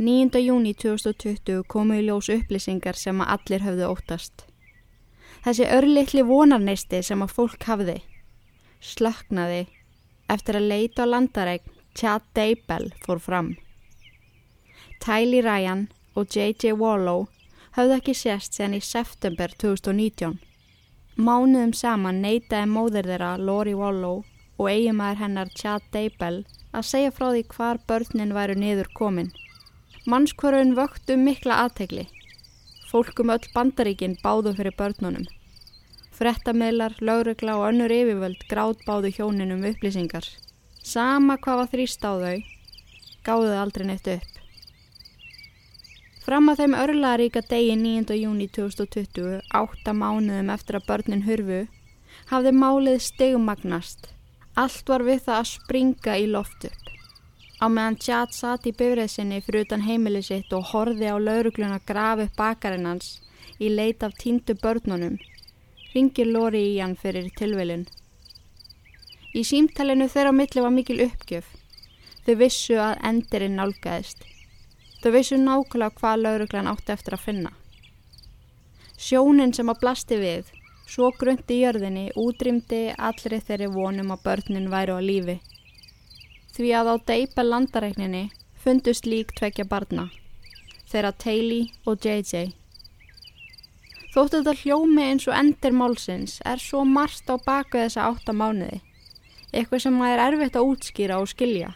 9. júni 2020 komu í ljós upplýsingar sem að allir höfðu óttast. Þessi örlittli vonarneisti sem að fólk hafði slöknaði eftir að leita á landaregn Chad Daybell fór fram. Tylee Ryan og J.J. Wallow höfðu ekki sést sen í september 2019. Mánuðum saman neytaði móður þeirra Lori Wallow og eigumæður hennar Chad Daybell að segja frá því hvar börnin væru niður komin. Mannskvarun vöktu mikla aðtegli. Fólkum öll bandaríkin báðu fyrir börnunum. Frettamelar, laurugla og önnur yfirvöld gráð báðu hjóninum upplýsingar. Sama hvað var þrýst á þau, gáðu aldrei neitt upp. Fram að þeim örlaríka degi 9. júni 2020, átta mánuðum eftir að börnin hurfu, hafði málið stegmagnast. Allt var við það að springa í loft upp. Á meðan Tjad satt í bifræðsinni fyrir utan heimili sitt og horfi á laurugluna grafi upp bakarinn hans í leit af tíndu börnunum, ringir Lóri í hann fyrir tilvelin. Í símtælinu þeirra milli var mikil uppgjöf. Þau vissu að endirinn nálgæðist. Þau vissu nákvæmlega hvað lauruglan átti eftir að finna. Sjónin sem að blasti við, svo grundi í jörðinni, útrýmdi allri þeirri vonum að börnin væru á lífi því að á deipa landareikninni fundust lík tvekja barna, þeirra Taylor og JJ. Þóttu þetta hljómi eins og endir málsins er svo marst á baku þessa átta mánuði, eitthvað sem maður er erfitt að útskýra og skilja.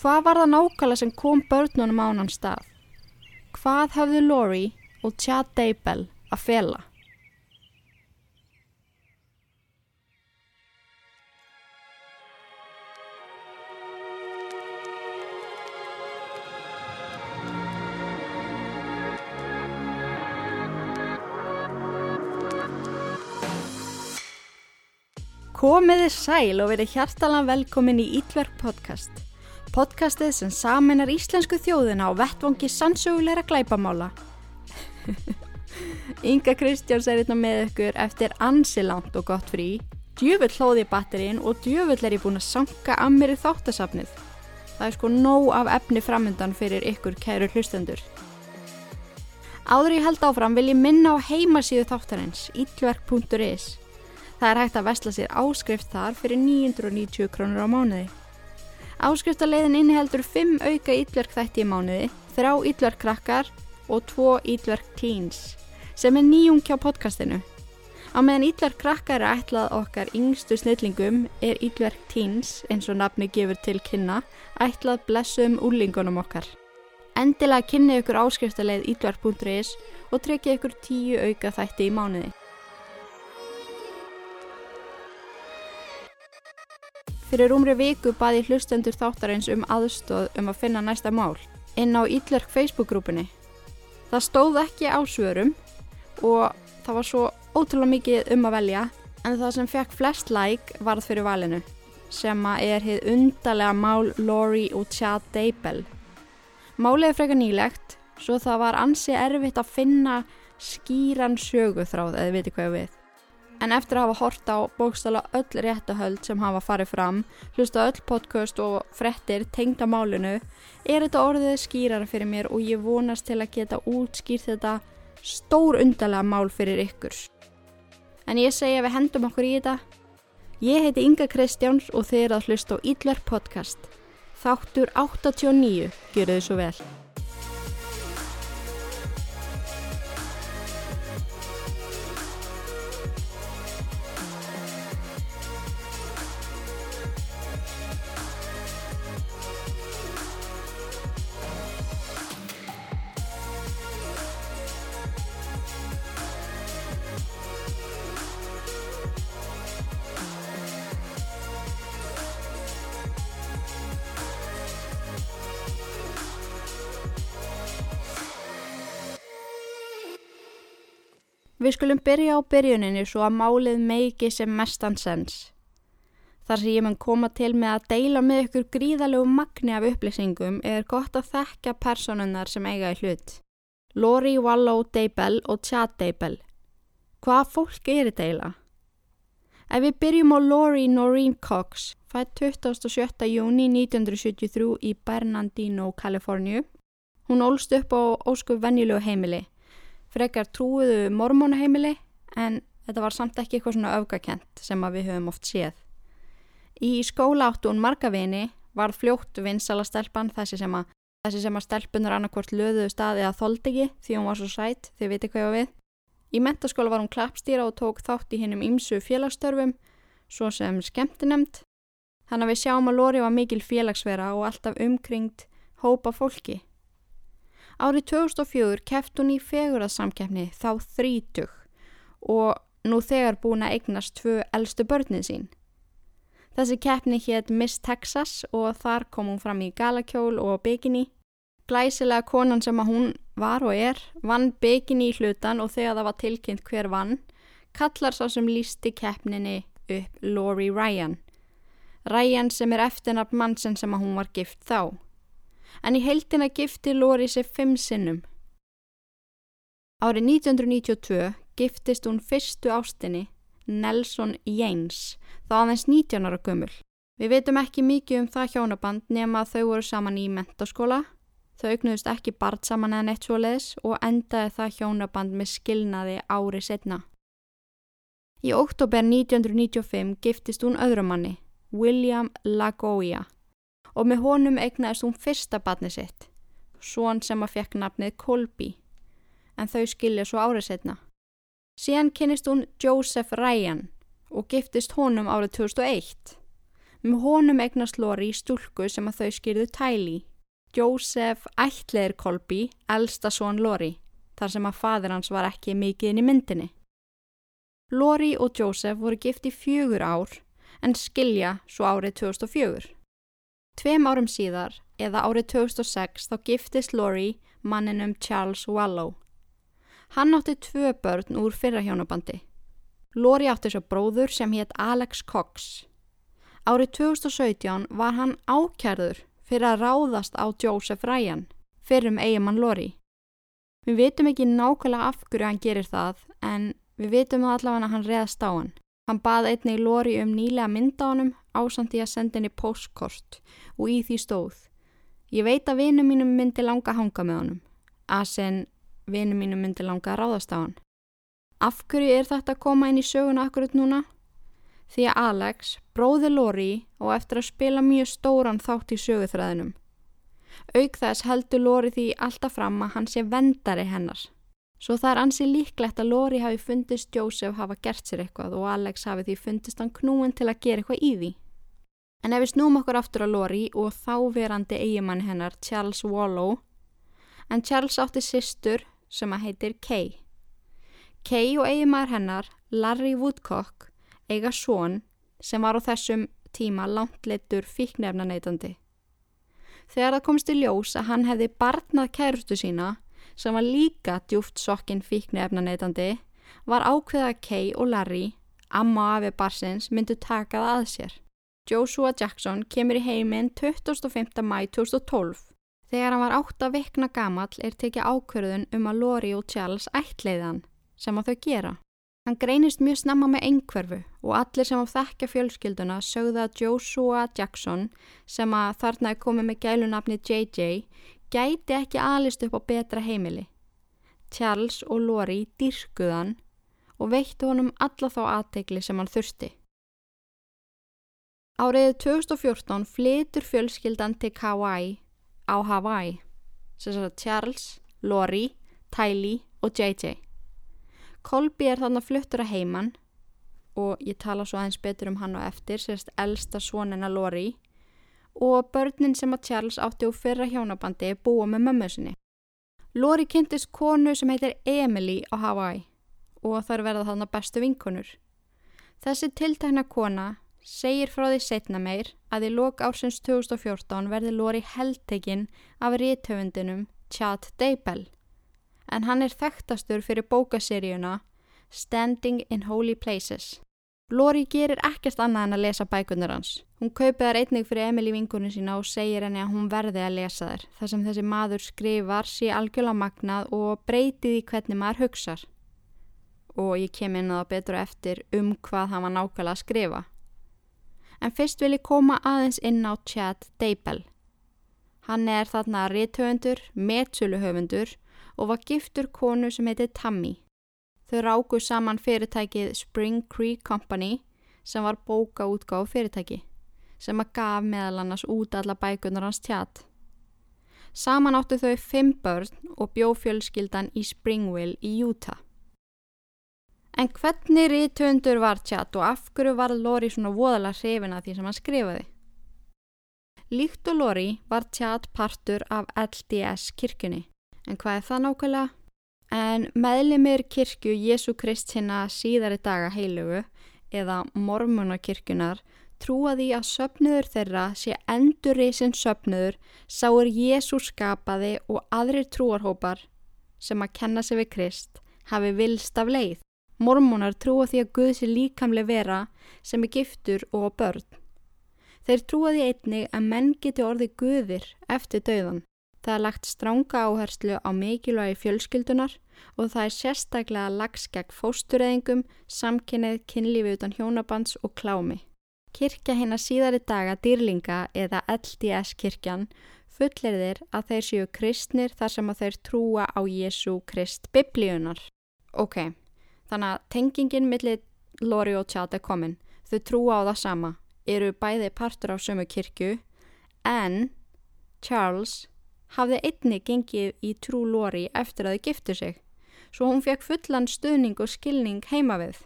Hvað var það nákvæmlega sem kom börnunum á hann stað? Hvað hafðu Lori og Chad Daybell að fela? Komiði sæl og verið hjartalega velkomin í Ítverk podcast. Podcastið sem saminar íslensku þjóðina á vettvangi sannsögulegra glæpamála. Inga Kristjáns er hérna með ykkur eftir ansilant og gott frí. Djöfull hlóði batterinn og djöfull er ég búin að sanka að mér í þáttasafnið. Það er sko nóg af efni framöndan fyrir ykkur kæru hlustendur. Áður ég held áfram vil ég minna á heimasíðu þáttarins, ítverk.is. Það er hægt að vestla sér áskrift þar fyrir 990 krónur á mánuði. Áskriftaleiðin inniheldur 5 auka ítlverk þætti í mánuði, 3 ítlverk krakkar og 2 ítlverk teens, sem er nýjung hjá podcastinu. Á meðan ítlverk krakkar er ætlað okkar yngstu snillingum er ítlverk teens, eins og nafni gefur til kynna, ætlað blessum úrlingunum okkar. Endilega kynni ykkur áskriftarleið ítlverk.is og tryggja ykkur 10 auka þætti í mánuði. Fyrir umri viku baði hlustendur þáttarins um aðstóð um að finna næsta mál inn á Ítlerk Facebook-grúpunni. Það stóð ekki á svörum og það var svo ótrúlega mikið um að velja en það sem fekk flest like varð fyrir valinu sem er heið undarlega mál Lori og Chad Daybell. Málið er frekar nýlegt svo það var ansi erfitt að finna skýran söguþráð eða viti hvað við en eftir að hafa hort á bókstala öll réttahöld sem hafa farið fram, hlusta öll podcast og frettir tengda málinu, er þetta orðið skýrara fyrir mér og ég vonast til að geta útskýrt þetta stór undarlega mál fyrir ykkur. En ég segja við hendum okkur í þetta. Ég heiti Inga Kristjáns og er að hlusta á Ídlar podcast. Þáttur 89, gjör þið svo vel. Við skulum byrja á byrjuninni svo að málið meiki sem mestan sens. Þar sem ég mun koma til með að deila með ykkur gríðalegu magni af upplýsingum er gott að þekka personunnar sem eiga í hlut. Lori Wallow Daybell og Chad Daybell. Hvað fólk er í deila? Ef við byrjum á Laurie Noreen Cox, fætt 27. júni 1973 í Bernardino, Kaliforníu. Hún ólst upp á ósku venjulegu heimili. Frekar trúiðu mormónaheimili en þetta var samt ekki eitthvað svona öfgakent sem við höfum oft séð. Í skóla áttu hún marga vini, var fljótt vinsala stelpan þessi sem að, þessi sem að stelpunar annarkvort löðuðu staði að þoldegi því hún var svo sætt, þið viti hvað ég var við. Í mentaskóla var hún klappstýra og tók þátt í hinnum ímsu félagsstörfum, svo sem skemmtinemt. Þannig að við sjáum að Lóri var mikil félagsvera og alltaf umkringt hópa fólki. Árið 2004 keft hún í fegurðarsamkeppni þá þrítug og nú þegar búin að eignast tvö eldstu börnin sín. Þessi keppni hétt Miss Texas og þar kom hún fram í galakjól og bikini. Glæsilega konan sem að hún var og er vann bygginni í hlutan og þegar það var tilkynnt hver vann kallar svo sem lísti keppninni upp Lori Ryan. Ryan sem er eftirnafn mannsen sem að hún var gift þá. En í heildina gifti Lori sig fimm sinnum. Árið 1992 giftist hún fyrstu ástinni Nelson James þá aðeins 19 ára gömul. Við veitum ekki mikið um það hjónaband nema að þau voru saman í mentaskóla Þau auknuðust ekki bart saman eða neitt svo leiðis og endaði það hjónaband með skilnaði ári setna. Í oktober 1995 giftist hún öðrumanni, William Lagoya, og með honum eignaðist hún fyrsta batni sitt, svon sem að fekk nafnið Colby, en þau skilja svo árið setna. Síðan kynist hún Joseph Ryan og giftist honum árið 2001. Með honum eignast Lori stúlku sem að þau skilðu Tylee. Jósef ætleir Kolby, elsta són Lori, þar sem að fadir hans var ekki mikið inn í myndinni. Lori og Jósef voru gift í fjögur ár en skilja svo árið 2004. Tveim árum síðar, eða árið 2006, þá giftist Lori manninum Charles Wallow. Hann átti tvö börn úr fyrra hjónabandi. Lori átti svo bróður sem hétt Alex Cox. Árið 2017 var hann ákjærður fyrir að ráðast á Joseph Ryan, fyrir um eigimann Lori. Við veitum ekki nákvæmlega af hverju hann gerir það, en við veitum allavega að hann reðast á hann. Hann baði einni í Lori um nýlega mynda á hann ásandi að senda henni postkort og í því stóð. Ég veit að vinum mínum myndi langa að hanga með honum, að sen vinum mínum myndi langa að ráðast á hann. Af hverju er þetta að koma inn í söguna akkurat núna? því að Alex bróði Lori og eftir að spila mjög stóran þátt í söguþræðinum. Auk þess heldur Lori því alltaf fram að hann sé vendari hennar. Svo það er ansi líklegt að Lori hafi fundist Joseph hafa gert sér eitthvað og Alex hafi því fundist hann knúin til að gera eitthvað í því. En ef við snúm okkur aftur á Lori og þáverandi eigimann hennar Charles Wallow, en Charles átti sýstur sem að heitir Kay. Kay og eigimann hennar, Larry Woodcock, eiga són sem var á þessum tíma langt leittur fíknefna neytandi. Þegar það komst í ljós að hann hefði barnað kærustu sína sem var líka djúft sokkinn fíknefna neytandi var ákveða Kay og Larry, amma og afi barsins, myndu takað að sér. Joshua Jackson kemur í heiminn 25. mæ 2012. Þegar hann var átt að vikna gamall er tekið ákverðun um að Lori og Charles ætleiðan sem að þau gera. Hann greinist mjög snemma með einhverfu og allir sem á þekkja fjölskylduna sögða að Joshua Jackson sem að þarna er komið með gælunafni JJ gæti ekki alist upp á betra heimili. Charles og Lori dýrkuðan og veittu honum alla þá aðtegli sem hann þurfti. Áriðið 2014 flytur fjölskyldan til Kauai á Hawaii, sem sagt Charles, Lori, Tylee og JJ. Kolby er þannig fluttur að heiman og ég tala svo aðeins betur um hann og eftir, sérst elsta svonina Lori og börnin sem að Charles átti úr fyrra hjónabandi búa með mömmu sinni. Lori kynntist konu sem heitir Emily á Hawaii og þar verða þannig bestu vinkonur. Þessi tiltækna kona segir frá því setna meir að í lok ársins 2014 verði Lori heldtekinn af ríthöfundinum Chad Daybell en hann er þekktastur fyrir bókaseríuna Standing in Holy Places. Lori gerir ekkert annað en að lesa bækunar hans. Hún kaupið þar einnig fyrir Emil í vingunum sína og segir henni að hún verði að lesa þær þar sem þessi maður skrifar sé algjörlega magnað og breytið í hvernig maður hugsar. og ég kem inn á það betur eftir um hvað hann var nákvæmlega að skrifa. En fyrst vil ég koma aðeins inn á Chad Daybell. Hann er þarna rithöfundur, metsöluhöfundur og var giftur konu sem heitir Tammy. Þau ráku saman fyrirtækið Spring Creek Company sem var bóka útgáð fyrirtæki sem að gaf meðal annars út alla bækunar hans tjat. Saman áttu þau fimm börn og bjófjölskyldan í Springville í Utah. En hvernig rítundur var tjat og af hverju var Lóri svona voðalega hrifin að því sem hann skrifaði? Líkt og Lóri var tjat partur af LDS kirkjunni. En hvað er það nákvæmlega? En meðlimir kirkju Jésu Krist sinna síðari daga heilugu eða mormunarkirkjunar trúa því að söpnuður þeirra sé endurrisin söpnuður sáur Jésús skapaði og aðrir trúarhópar sem að kenna sig við Krist hafi vilst af leið. Mormónar trúa því að Guð sé líkamlega vera sem er giftur og börn. Þeir trúa því einnig að menn geti orðið Guðir eftir döðan. Það er lagt stránga áherslu á mikilvægi fjölskyldunar og það er sérstaklega lags gegn fóstureyðingum, samkynnið, kynlífi utan hjónabands og klámi. Kirkja hinn að síðari daga dýrlinga eða LDS kirkjan fullerðir að þeir séu kristnir þar sem að þeir trúa á Jésu Krist biblíunar. Ok, þannig að tengingin millir Lori og Tját er komin. Þau trúa á það sama, eru bæði partur af sömu kirkju en Charles hafði einni gengið í trú Lori eftir að þau giftu sig svo hún fekk fullan stuðning og skilning heima við.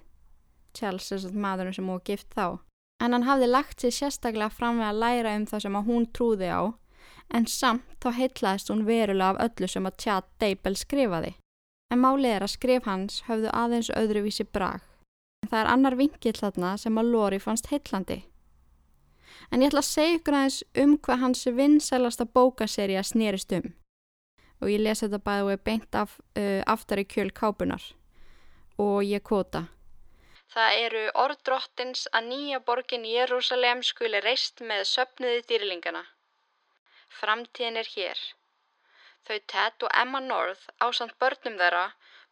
Charles er svona maðurinn sem hún gift þá en hann hafði lagt sér sérstaklega fram við að læra um það sem hún trúði á, en samt þá heitlaðist hún verulega af öllu sem að Chad Daybell skrifaði. En málið er að skrif hans höfðu aðeins öðruvísi brag. En það er annar vingill þarna sem að Lori fannst heitlandi. En ég ætla að segja ykkur aðeins um hvað hans vinsælasta bókaserja snýrist um. Og ég lesi þetta bæði og er beint af, uh, aftar í kjöl kápunar. Og ég kvota. Það eru orð drottins að nýja borgin Jérúsalem skuli reist með söpnuði dýrlingana. Framtíðin er hér. Þau Ted og Emma North á samt börnum þeirra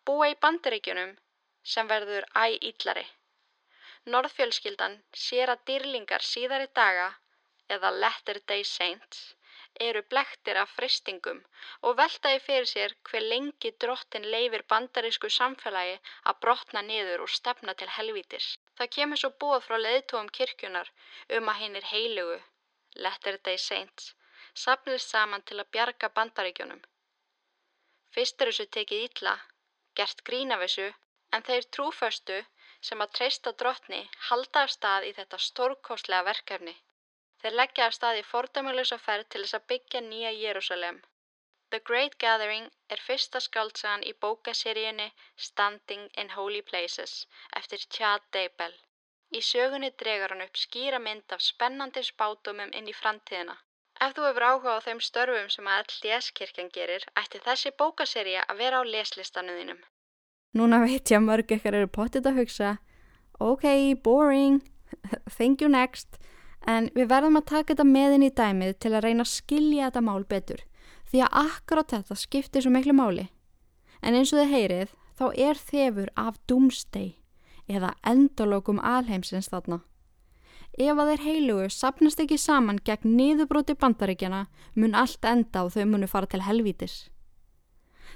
búa í bandaríkjunum sem verður æg íllari. Norðfjölskyldan sér að dýrlingar síðari daga eða Latter Day Saints eru blektir af fristingum og veltaði fyrir sér hver lengi drottin leifir bandarísku samfélagi að brotna niður og stefna til helvítis. Það kemur svo bóð frá leðtóum kirkjunar um að hinn er heilugu, Letter Day Saints, sapnist saman til að bjarga bandaríkjunum. Fyrst er þessu tekið ítla, gert grín af þessu, en þeir trúföstu sem að treysta drottni halda af stað í þetta stórkostlega verkefni. Þeir leggja af stað í fordæmalösa ferð til þess að byggja nýja Jérúsalem. The Great Gathering er fyrsta skaldsagan í bókaseríunni Standing in Holy Places eftir Chad Daybell. Í sögunni dregar hann upp skýra mynd af spennandi spátumum inn í framtíðina. Ef þú hefur áhuga á þeim störfum sem að LDS-kirkjan gerir, ætti þessi bókaseríja að vera á leslistanum þínum. Núna veit ég að mörg ekkar eru pottit að hugsa Ok, boring, thank you next en við verðum að taka þetta meðin í dæmið til að reyna að skilja þetta mál betur því að akkurát þetta skiptir svo miklu máli. En eins og þið heyrið þá er þefur af doomsday eða endalókum alheimsins þarna. Ef að þeir heilugu sapnast ekki saman gegn niðurbróti bandaríkjana mun allt enda og þau munu fara til helvítis.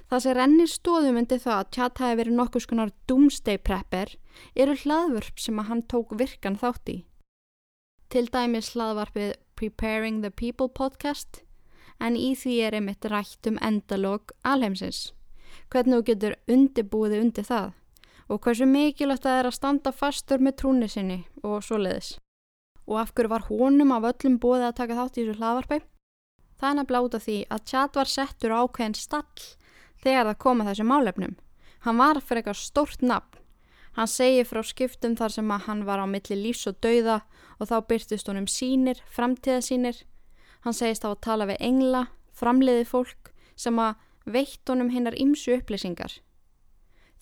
Það sem rennir stóðum undir það að tjata hefur verið nokkuð skonar doomsday prepper eru hlaðvörp sem að hann tók virkan þátt í til dæmis hlaðvarpið Preparing the People podcast en í því er einmitt rætt um endalók alheimsins. Hvernig þú getur undirbúið undir það og hversu mikilvægt það er að standa fastur með trúni sinni og svo leiðis. Og af hverju var honum af öllum bóðið að taka þátt í þessu hlaðvarpi? Það er nefnilega út af því að Chad var settur ákveðin stall þegar það koma þessu málefnum. Hann var fyrir eitthvað stórt nafn Hann segir frá skiptum þar sem að hann var á milli lífs og dauða og þá byrtist honum sínir, framtíðasínir. Hann segist á að tala við engla, framleiði fólk sem að veitt honum hinnar ymsu upplýsingar.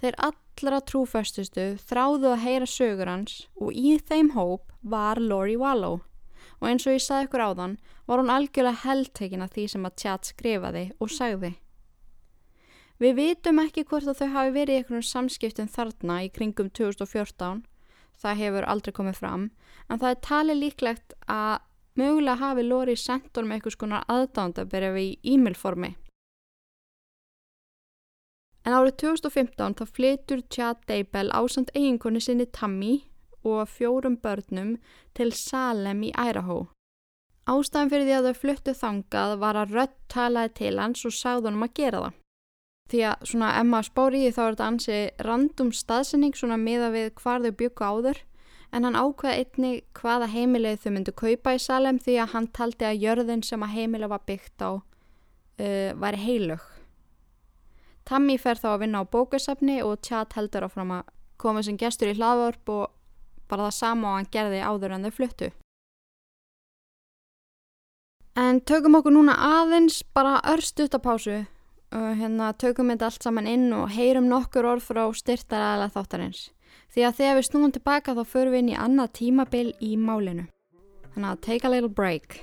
Þeir allra trúföstustu þráðu að heyra sögur hans og í þeim hóp var Lori Wallow og eins og ég saði ykkur áðan var hún algjörlega heldtekin af því sem að Tjat skrifaði og sagði. Við vitum ekki hvort að þau hafi verið í einhvern samskiptum þarna í kringum 2014, það hefur aldrei komið fram, en það er talið líklegt að mögulega hafi Lori sendt honum eitthvað skonar aðdándaberfi í e-mailformi. En árið 2015 þá flytur Chad Daybell ásand eiginkonni sinni Tammy og fjórum börnum til Salem í Idaho. Ástæðan fyrir því að þau fluttu þangað var að rött talaði til hans og sagði honum að gera það. Því að svona ef maður spór í því þá er þetta ansi randum staðsending svona miða við hvar þau byggu áður en hann ákveða einni hvaða heimilið þau myndu kaupa í Salem því að hann taldi að jörðin sem að heimilið var byggt á uh, væri heilug. Tammy fer þá að vinna á bókasafni og Chad heldur áfram að koma sem gestur í hlaðvörp og bara það sama og hann gerði áður en þau fluttu. En tökum okkur núna aðeins bara örst utapásu og hérna tökum við þetta allt saman inn og heyrum nokkur orð frá styrtaræðala þáttarins. Því að þegar við snúum tilbaka þá förum við inn í annað tímabil í málinu. Þannig að take a little break.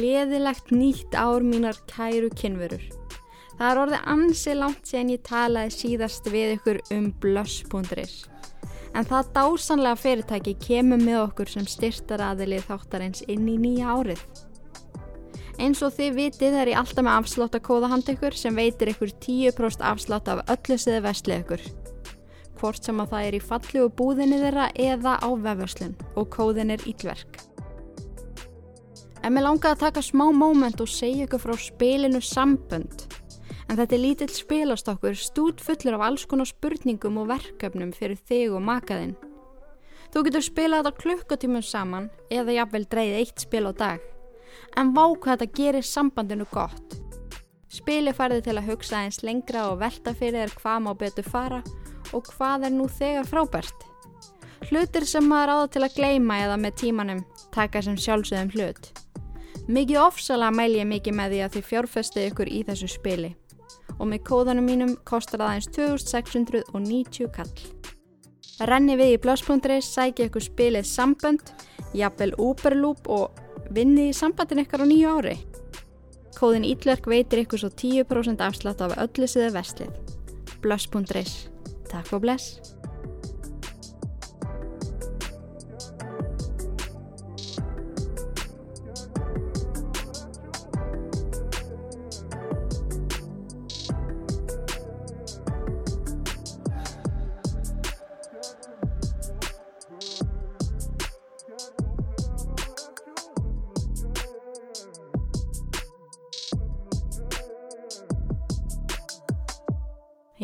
Gleðilegt nýtt ár mínar kæru kynverur. Það er orðið ansi langt sen ég talaði síðast við ykkur um blöss.is. En það dásanlega fyrirtæki kemur með okkur sem styrtar aðilið þáttarins inn í nýja árið. Eins og þið vitið er ég alltaf með afslátt að kóða hand ykkur sem veitir ykkur 10% afslátt af öllu siði vestlið ykkur. Hvort sem að það er í falli og búðinni þeirra eða á vefverslun og kóðin er ílverk. En mér langaði að taka smá móment og segja ykkur frá spilinu Sambönd. En þetta er lítill spilastokkur stút fullur af alls konar spurningum og verkefnum fyrir þig og makaðinn. Þú getur spilað þetta klukkutímum saman eða jafnvel dreyð eitt spil á dag. En vá hvað þetta gerir sambandinu gott. Spili farði til að hugsa eins lengra og velta fyrir þér hvað má betur fara og hvað er nú þegar frábært. Hlutir sem maður áða til að gleima eða með tímanum taka sem sjálfsögum hlut. Mikið ofsalega mæl ég mikið með því að þið fjárfestið ykkur í þessu spili og með kóðanum mínum kostar það eins 2690 kall. Renni við í blöss.is, sækja ykkur spilið sambönd, jafnvel Uberloop og vinni í sambandin ykkar á nýju ári. Kóðin Ítlerk veitir ykkur svo 10% afslátt af öllu siðu vestlið. Blöss.is. Takk og bless.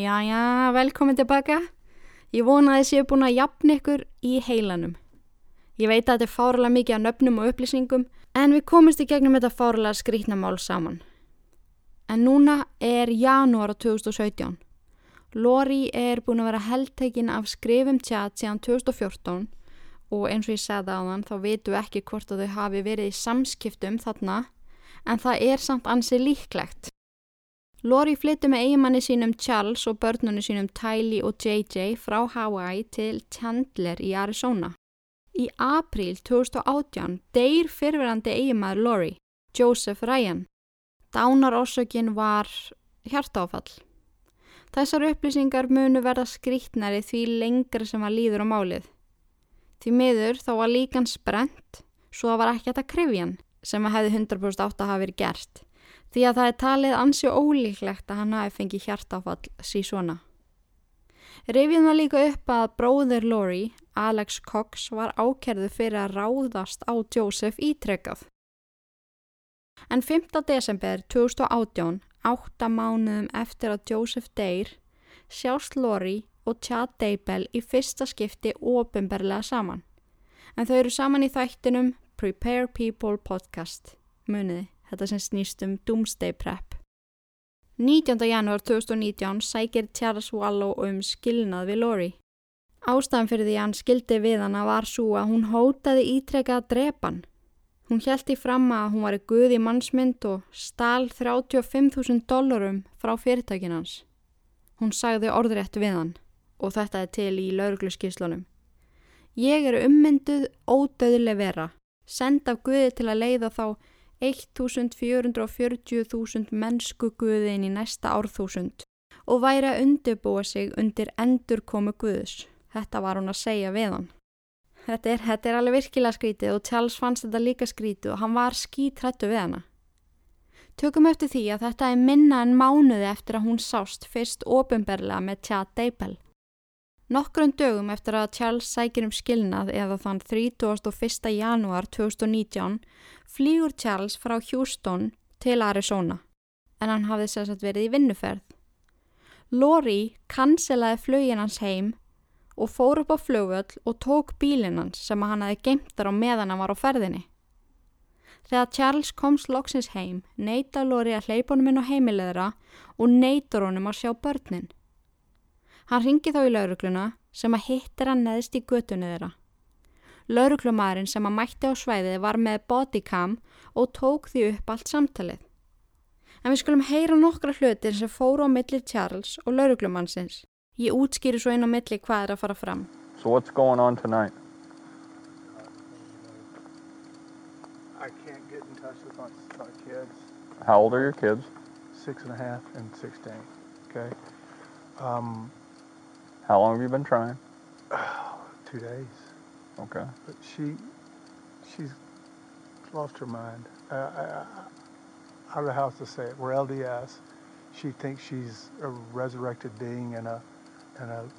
Já, já, velkomin tilbaka. Ég vona að þið séu búin að jafna ykkur í heilanum. Ég veit að þetta er fárlega mikið af nöfnum og upplýsingum en við komumst í gegnum þetta fárlega skrítnamál saman. En núna er janúar á 2017. Lori er búin að vera heldtekinn af skrifum tjat síðan 2014 og eins og ég segði á þann þá veitum við ekki hvort að þau hafi verið í samskiptum þarna en það er samt ansið líklegt. Lori flytti með eigimanni sínum Charles og börnunni sínum Tylee og JJ frá Hawaii til Chandler í Arizona. Í april 2018 deyr fyrverandi eigimaður Lori, Joseph Ryan. Dánarorsökin var hjartáfall. Þessar upplýsingar munu verða skrítnari því lengri sem að líður á málið. Því miður þá var líkan sprent svo að var ekki þetta krifjan sem að hefði 100% átt að hafa verið gert því að það er talið ansi ólíklegt að hann hafi fengið hjartáfall sí svona. Rifjum það líka upp að bróður Lori, Alex Cox, var ákerðu fyrir að ráðast á Joseph ítrekkað. En 5. desember 2018, átta mánuðum eftir að Joseph deyr, sjást Lori og Chad Daybell í fyrsta skipti ofinberlega saman. En þau eru saman í þættinum Prepare People podcast, muniði þetta sem snýst um Doomsday Prep. 19. janúar 2019 sækir Charles Wallow um skilnað við Lori. Ástæðan fyrir því hann skildi við hana var svo að hún hótaði ítrekka að drepa hann. Hún hjælti fram að hún var í guði mannsmynd og stál 35.000 dólarum frá fyrirtækinans. Hún sagði orðrétt við hann og þetta er til í laurugluskíslunum. Ég er ummynduð ódöðileg vera, send af guði til að leiða þá 1440.000 mennsku guðin í næsta árþúsund og væri að undirbúa sig undir endur komu guðs. Þetta var hún að segja við hann. Þetta er, þetta er alveg virkilega skrítið og Charles fannst þetta líka skrítið og hann var skítrættu við hana. Tökum eftir því að þetta er minna en mánuði eftir að hún sást fyrst ofinberlega með Chad Daybell. Nokkrum dögum eftir að Charles sækir um skilnað eða þann 31. janúar 2019 flýgur Charles frá Houston til Arizona en hann hafði sérstaklega verið í vinnuferð. Lori kanselaði flögin hans heim og fór upp á flugvöll og tók bílinn hans sem hann hefði geimtar á meðan hann var á ferðinni. Þegar Charles komst loksins heim, neyta Lori að hleypa honum inn á heimileðra og neytur honum að sjá börnin. Hann ringi þá í laurugluna sem að hittir hann neðist í götunni þeirra. Lauruglumærin sem að mætti á svæðið var með bodycam og tók því upp allt samtalið. En við skulum heyra nokkra hlutir sem fóru á milli Charles og lauruglumannsins. Ég útskýri svo inn á milli hvað er að fara fram. So what's going on tonight? I can't get in touch with my, my kids, How old are your kids? six and a half and 16. Okay. Um, How long have you been trying? two days. Okay. But she, she's lost her mind. I, I, I, I don't know how else to say it. We're LDS. She thinks she's a resurrected being and a, and a,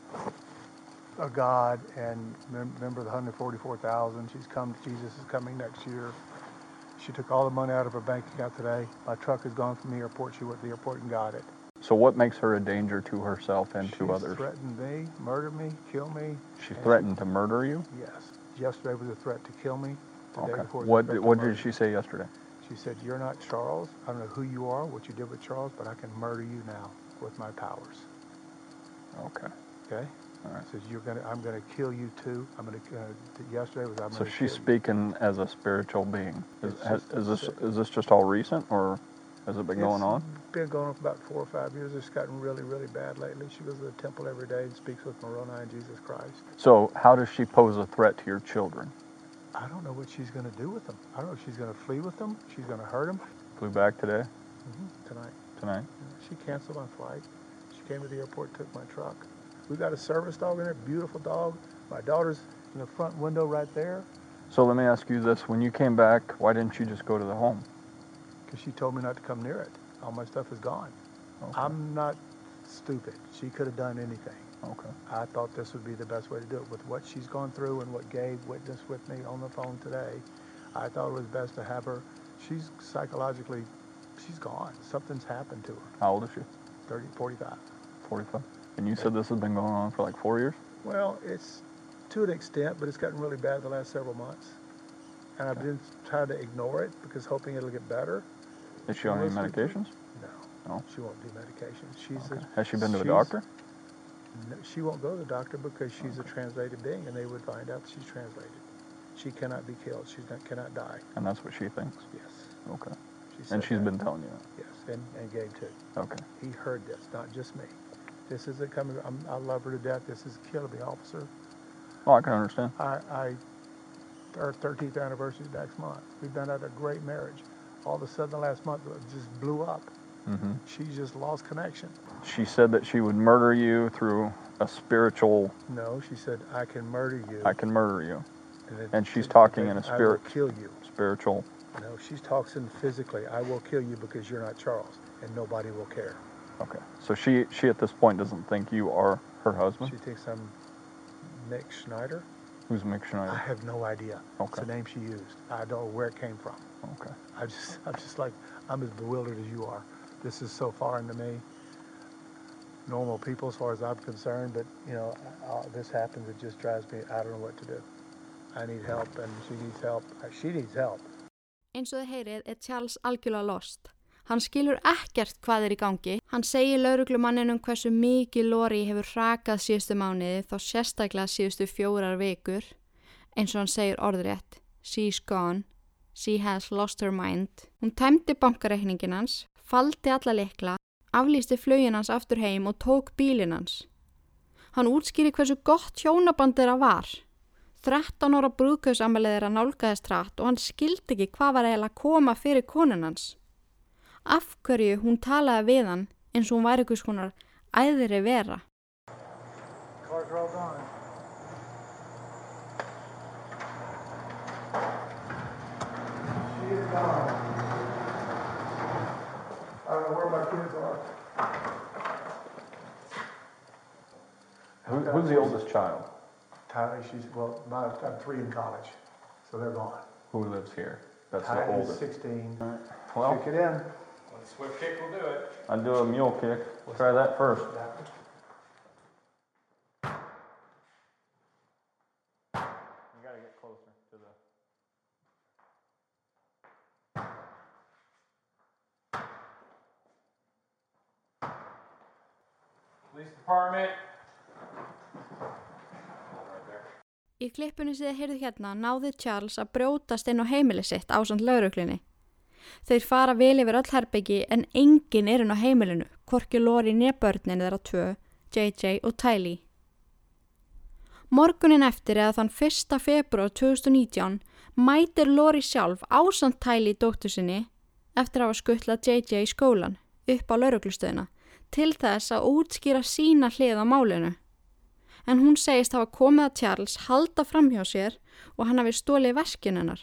a God and mem- member of the 144,000. She's come. Jesus is coming next year. She took all the money out of her bank account today. My truck has gone from the airport. She went to the airport and got it. So what makes her a danger to herself and to She's others? threatened me, murder me, kill me. She threatened to murder you? Yes. Yesterday was a threat to kill me. Okay. What to what did she say yesterday? She said, "You're not Charles. I don't know who you are, what you did with Charles, but I can murder you now with my powers." Okay. Okay. All right. Says you're gonna. I'm gonna kill you too. I'm gonna. Uh, yesterday was I'm So she's kill you." speaking as a spiritual being. Is, has, is this is this just all recent or has it been going on? Been going on for about four or five years. It's gotten really, really bad lately. She goes to the temple every day and speaks with Moroni and Jesus Christ. So how does she pose a threat to your children? I don't know what she's gonna do with them. I don't know if she's gonna flee with them. She's gonna hurt them Flew back today, mm-hmm, tonight. tonight. She canceled my flight. She came to the airport, took my truck. We got a service dog in there, beautiful dog. My daughter's in the front window right there So let me ask you this: When you came back, why didn't you just go to the home? Because she told me not to come near it. All my stuff is gone. Okay. I'm not stupid. She could have done anything. okay. I thought this would be the best way to do it. With what she's gone through and what Gabe witnessed with me on the phone today, I thought it was best to have her. She's psychologically, she's gone. Something's happened to her. How old is she? 30, 45. 45. And you said this has been going on for like four years? Well, it's to an extent, but it's gotten really bad the last several months. And I've been trying to ignore it because hoping it'll get better. Is she on any medications? No, No. she won't do medications. She's Okay. a, Has she been to a she's- doctor? no, she won't go to the doctor because she's a translated being, and they would find out that she's translated. She cannot be killed. She cannot die. And that's what she thinks. Yes. Okay. She And said she's that. been telling you that. Yes, and, and Gabe too. Okay. He heard this, not just me. This isn't coming. I'm, I love her to death. This is killing me, officer. Well, I can understand. I, I, our 13th anniversary is next month. We've been at a great marriage. All of a sudden, the last month just blew up. hmm She just lost connection. She said that she would murder you through a spiritual, No, she said, I can murder you. I can murder you, it- and she's it- talking in a spirit- I will kill you. spiritual. No, she's talking physically. I will kill you because you're not Charles, and nobody will care. Okay. So she, she at this point doesn't think you are her husband? She thinks I'm Nick Schneider. Who's Mick Schneider? I have no idea. It's Okay. the name she used. I don't know where it came from. Okay. I just, I'm just like, I'm as bewildered as you are. This is so foreign to me. Normal people, as far as I'm concerned, but you know, uh, this happens. It just drives me. I don't know what to do. I need help, and she needs help. Uh, She needs help. Eins og þið heyrið er Charles algjörlega lost. Hann skilur ekkert hvað er í gangi. Hann segir lauruglumanninum hversu mikið Lori hefur hrakað síðustu mánuði þá sérstaklega síðustu fjórar vikur. Eins og hann segir orðrétt. She's gone. She has lost her mind. Hún tæmdi bankareikningin hans, faldi alla likla, aflýsti flögin hans aftur heim og tók bílin hans. Hann útskýri hversu gott hjónaband þeirra var. 13 ára brúðkausamælið þeirra nálgæðist rætt og hann skildi ekki hvað var eiginlega að koma fyrir konun hans. Af hverju hún talaði við hann eins og hún væri einhvers konar æðri vera. Cars are all gone. She Who, who's the oldest child? Tyler, she's, well, my, I'm three in college, so they're gone. Who lives here? That's the Tyler's oldest. sixteen. Well, Kick it in. One Swift kick will do it. I'd do a mule kick. Try that first. You Í klippunni sem þið heyrðu hérna náði Charles að brjótast inn á heimili sitt á samt lauruglinni. Þeir fara vel yfir öll herbyggi en enginn er inn á heimilinu, hvorki Lori nefbörnin þeirra tvö, JJ og Tylee. Morgunin eftir eða þann 1. februar 2019 mætir Lori sjálf ásand Tylee dóttur sinni eftir að hafa skuttlað JJ í skólan upp á lauruglustöðina til þess að útskýra sína hlið á málinu en hún segist hafa komið að Charles halda fram hjá sér og hann hafi stólið veskin hennar.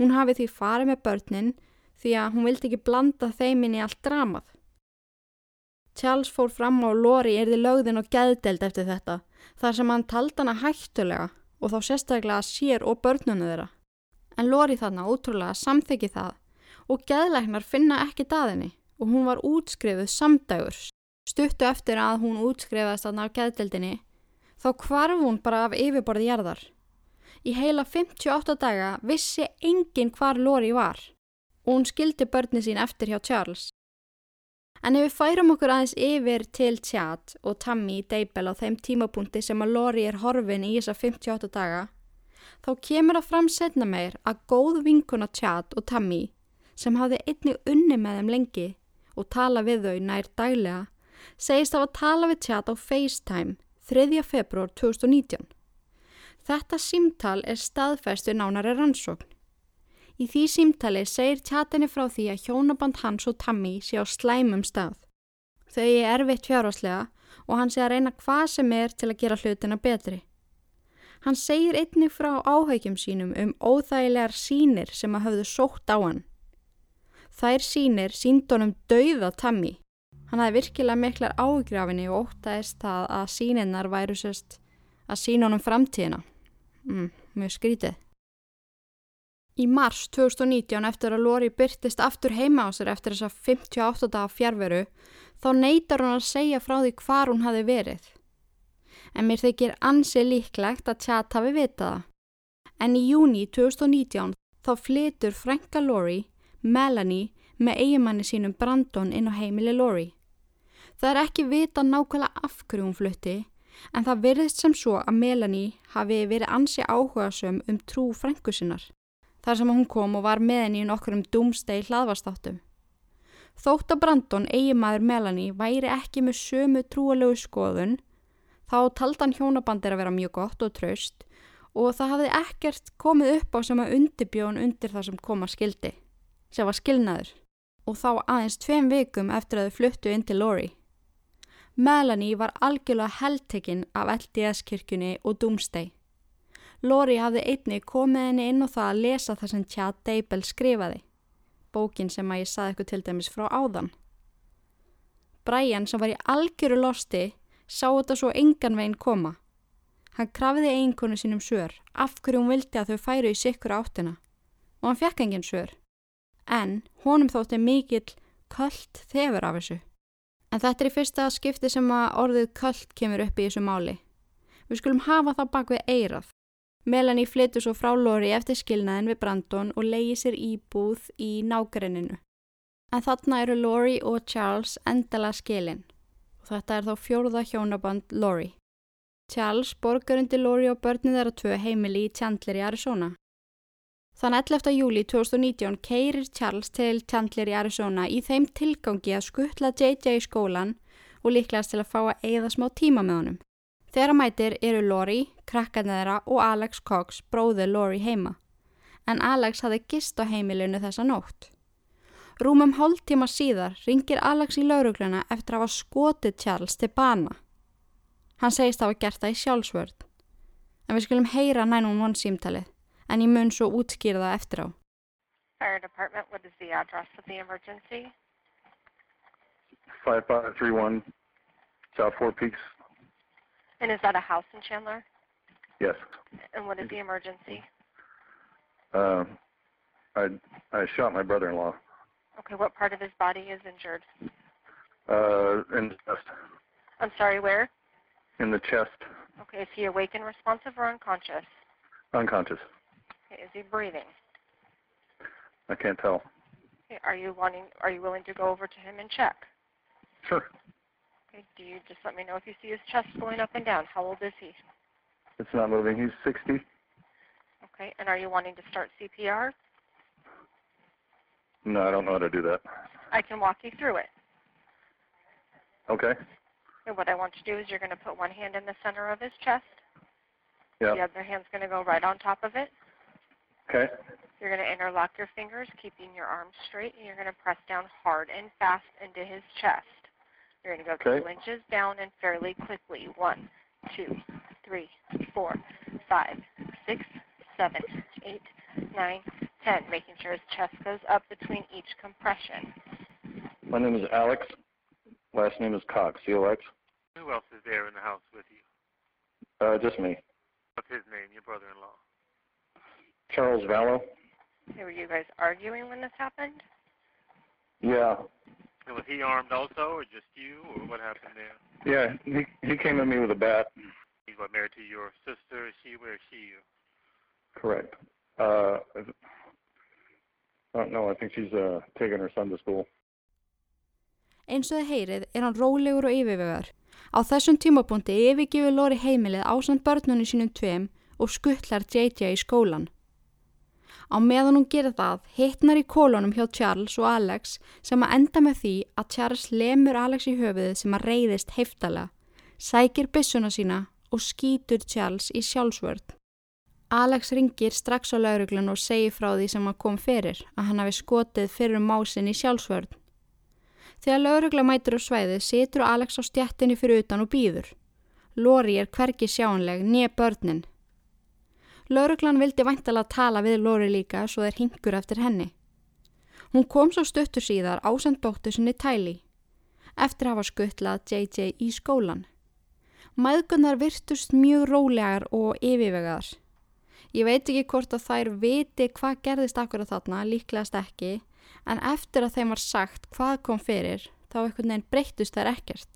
Hún hafi því farið með börnin því að hún vildi ekki blanda þeim inn í allt dramað. Charles fór fram á Lori erði lögðin og geðdeld eftir þetta þar sem hann taldi hana hættulega og þá sérstaklega sér og börnunu þeirra. En Lori þarna ótrúlega samþyggi það og geðleiknar finna ekki daðinni og hún var útskrifuð samdægur. Stuttu eftir að hún útskrifaðist þarna á geðdeldinni þá hvarf hún bara af yfirborði jarðar. Í heila 58 daga vissi enginn hvar Lori var og hún skildi börni sín eftir hjá Charles. En ef við færum okkur aðeins yfir til Chad og Tammy Deibel á þeim tímapunkti sem að Lori er horfin í þessa 58 daga, þá kemur að fram setna meir að góð vinkuna Chad og Tammy sem hafði einnig unni með þeim lengi og tala við þau nær daglega, segist af að tala við Chad á FaceTime 3. februar 2019. Þetta símtal er staðfæst við nánari rannsókn. Í því símtali segir tjatinni frá því að hjónaband hans og Tammy sé á slæmum stað. Þau er erfitt fjárháslega og hann sé að reyna hvað sem er til að gera hlutina betri. Hann segir einnig frá áhægjum sínum um óþægilegar sínir sem að hafðu sótt á hann. Þær sínir sínd honum dauða Tammy. Hann hafði virkilega miklar áhugrafinni og óttaðist það að síninnar væru sérst að sína honum framtíðina. Mm, mjög skrítið. Í mars 2019 eftir að Lori byrtist aftur heima á sér eftir þessa 58 daga fjárveru þá neytar hún að segja frá því hvar hún hafi verið. En mér þykir ansi líklegt að tjat hafi vitað það. En í júni 2019 þá flytur Franka Lori, Melanie, með eigimanni sínum Brandon inn á heimili Lori. Það er ekki vita nákvæmlega af hverju hún flutti en það virðist sem svo að Melanie hafi verið ansi áhugasum um trú frængu sinnar. Þar sem hún kom og var með henni í nokkur um dúmstegi hlaðvastáttum. Þótt að Brandon, eigimaður Melanie, væri ekki með sömu trúalegu skoðun, þá taldan hjónabandir að vera mjög gott og traust og það hafði ekkert komið upp á sem að undirbjón undir það sem koma skildi, sem var skilnaður, og þá aðeins tveim vikum eftir að þau fluttu inn til Lori. Melanie var algjörlega heldtekinn af LDS-kirkjunni og Doomsday. Lori hafði einni komið henni inn á það að lesa það sem Chad Deibel skrifaði, bókin sem að ég saði eitthvað til dæmis frá áðan. Brian sem var í algjöru losti sá þetta svo engan veginn koma. Hann krafiði eiginkonu sínum svör af hverju hún vildi að þau færu í sikkur áttina og hann fekk engin svör. En honum þótti mikill köllt þefur af þessu. En þetta er í fyrsta skipti sem að orðið köllt kemur upp í þessu máli. Við skulum hafa það bak við eirað. Melanie flyttur svo frá Lori eftir skilnaðin við Brandon og leiði sér íbúð í nágrenninu. En þarna eru Lori og Charles endala skilin og þetta er þá fjórða hjónaband Lori. Charles borgar undir Lori og börnin þeirra tvö heimili í Chandler í Arizona. Þann 11. júli 2019 keirir Charles til Chandler í Arizona í þeim tilgangi að skuttla JJ í skólan og líklegast til að fá að eigða smá tíma með honum. Þeirra mætir eru Lori, krakkarna þeirra og Alex Cox, bróði Lori heima. En Alex hafði gist á heimilinu þessa nótt. Rúmum hálf tíma síðar ringir Alex í laurugluna eftir að hafa skotið Charles til bana. Hann segist að hafa gert það í sjálfsvörð. En við skulum heyra 911 símtalið, en ég mun svo útskýra það eftir á. Fire department, what is the address of the emergency? 5531 South Four Peaks. And is that a house in Chandler? Yes. And what is the emergency? Uh, I I shot my brother-in-law Okay, what part of his body is injured? uh, in the chest. I'm sorry, where? In the chest, Okay, is he awake and responsive or unconscious? unconscious. Okay, is he breathing? I can't tell. Okay, are you wanting? Are you willing to go over to him and check? Sure. Okay, do you just let me know if you see his chest going up and down? How old is he? It's not moving. He's 60. Okay, and are you wanting to start CPR? No, I don't know how to do that. I can walk you through it. Okay. And what I want you to do is you're going to put one hand in the center of his chest. Yeah. The other hand's going to go right on top of it. Okay. You're going to interlock your fingers, keeping your arms straight, and you're going to press down hard and fast into his chest. You're going to go Okay. two inches down and fairly quickly. One, two, three, four, five, six, seven, eight, nine, ten. Making sure his chest goes up between each compression. My name is Alex. Last name is Cox. You, Alex? Who else is there in the house with you? Uh, just me. What's his name, your brother-in-law? Charles Vallow. Okay, Were you guys arguing when this happened? Yeah. And was he armed also, or just you, or what happened there? Yeah. He he came at me with a bat. He's what, married to your sister? Is she? Where is she? Correct. Uh, I don't know. I think she's uh taking her son to school. Eins og þið heyrið er hann rólegur og yfirvegar. Á þessum tímapunkti yfirgifur Lori heimilið ásand börnunum sínum tveim og skuttlar JJ í skólan. Á meðan hún gerir það, hittnar í kólunum hjá Charles og Alex sem að enda með því að Charles lemur Alex í höfuðið sem að reyðist heiftalega, sækir byssuna sína og skýtur Charles í sjálfsvörð. Alex ringir strax á lauruglun og segir frá því sem að kom fyrir að hann hafi skotið fyrir másin í sjálfsvörð. Þegar laurugla mætur á svæðið situr Alex á stjættinni fyrir utan og býður. Lori er hvergi sjáanleg, nýja börnin. Lauruglan vildi væntalega tala við Lori líka svo þeir hingur eftir henni. Hún kom svo stuttur síðar ásend dóttu sinni Tæli, eftir að hafa skuttlað JJ í skólan. Mæðgunar virtust mjög rólegar og yfirvegaðar. Ég veit ekki hvort að þær viti hvað gerðist akkurat þarna, líklegast ekki, en eftir að þeim var sagt hvað kom fyrir, þá einhvern veginn breyttust þær ekkert.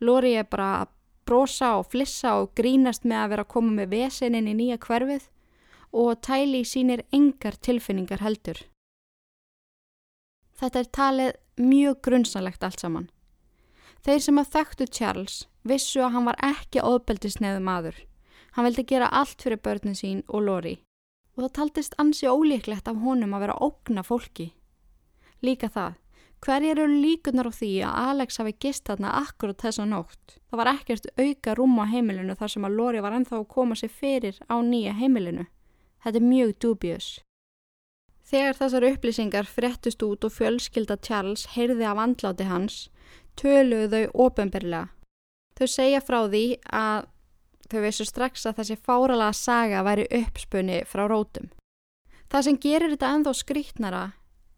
Lori er bara að brosa og flissa og grínast með að vera að koma með veseninn í nýja hverfið og Tæli sínir engar tilfinningar heldur. Þetta er talið mjög grunnsanlegt allt saman. Þeir sem að þekktu Charles vissu að hann var ekki óðbeldisneðu maður. Hann vildi gera allt fyrir börnin sín og Lori og það taldist ansi ólíklegt af honum að vera ógna fólki. Líka það, hverjir eru líkunar á því að Alex hafi gist þarna akkurat þessa nótt? Það var ekkert auka rúm á heimilinu þar sem að Lori var ennþá að koma sér fyrir á nýja heimilinu. Þetta er mjög dubious. Þegar þessar upplýsingar frettust út og fjölskylda Charles heyrði af andláti hans, töluðu þau ofinberlega. Þau segja frá því að þau vissu strax að þessi fáralega saga væri uppspunni frá rótum. Það sem gerir þetta ennþá skrítnara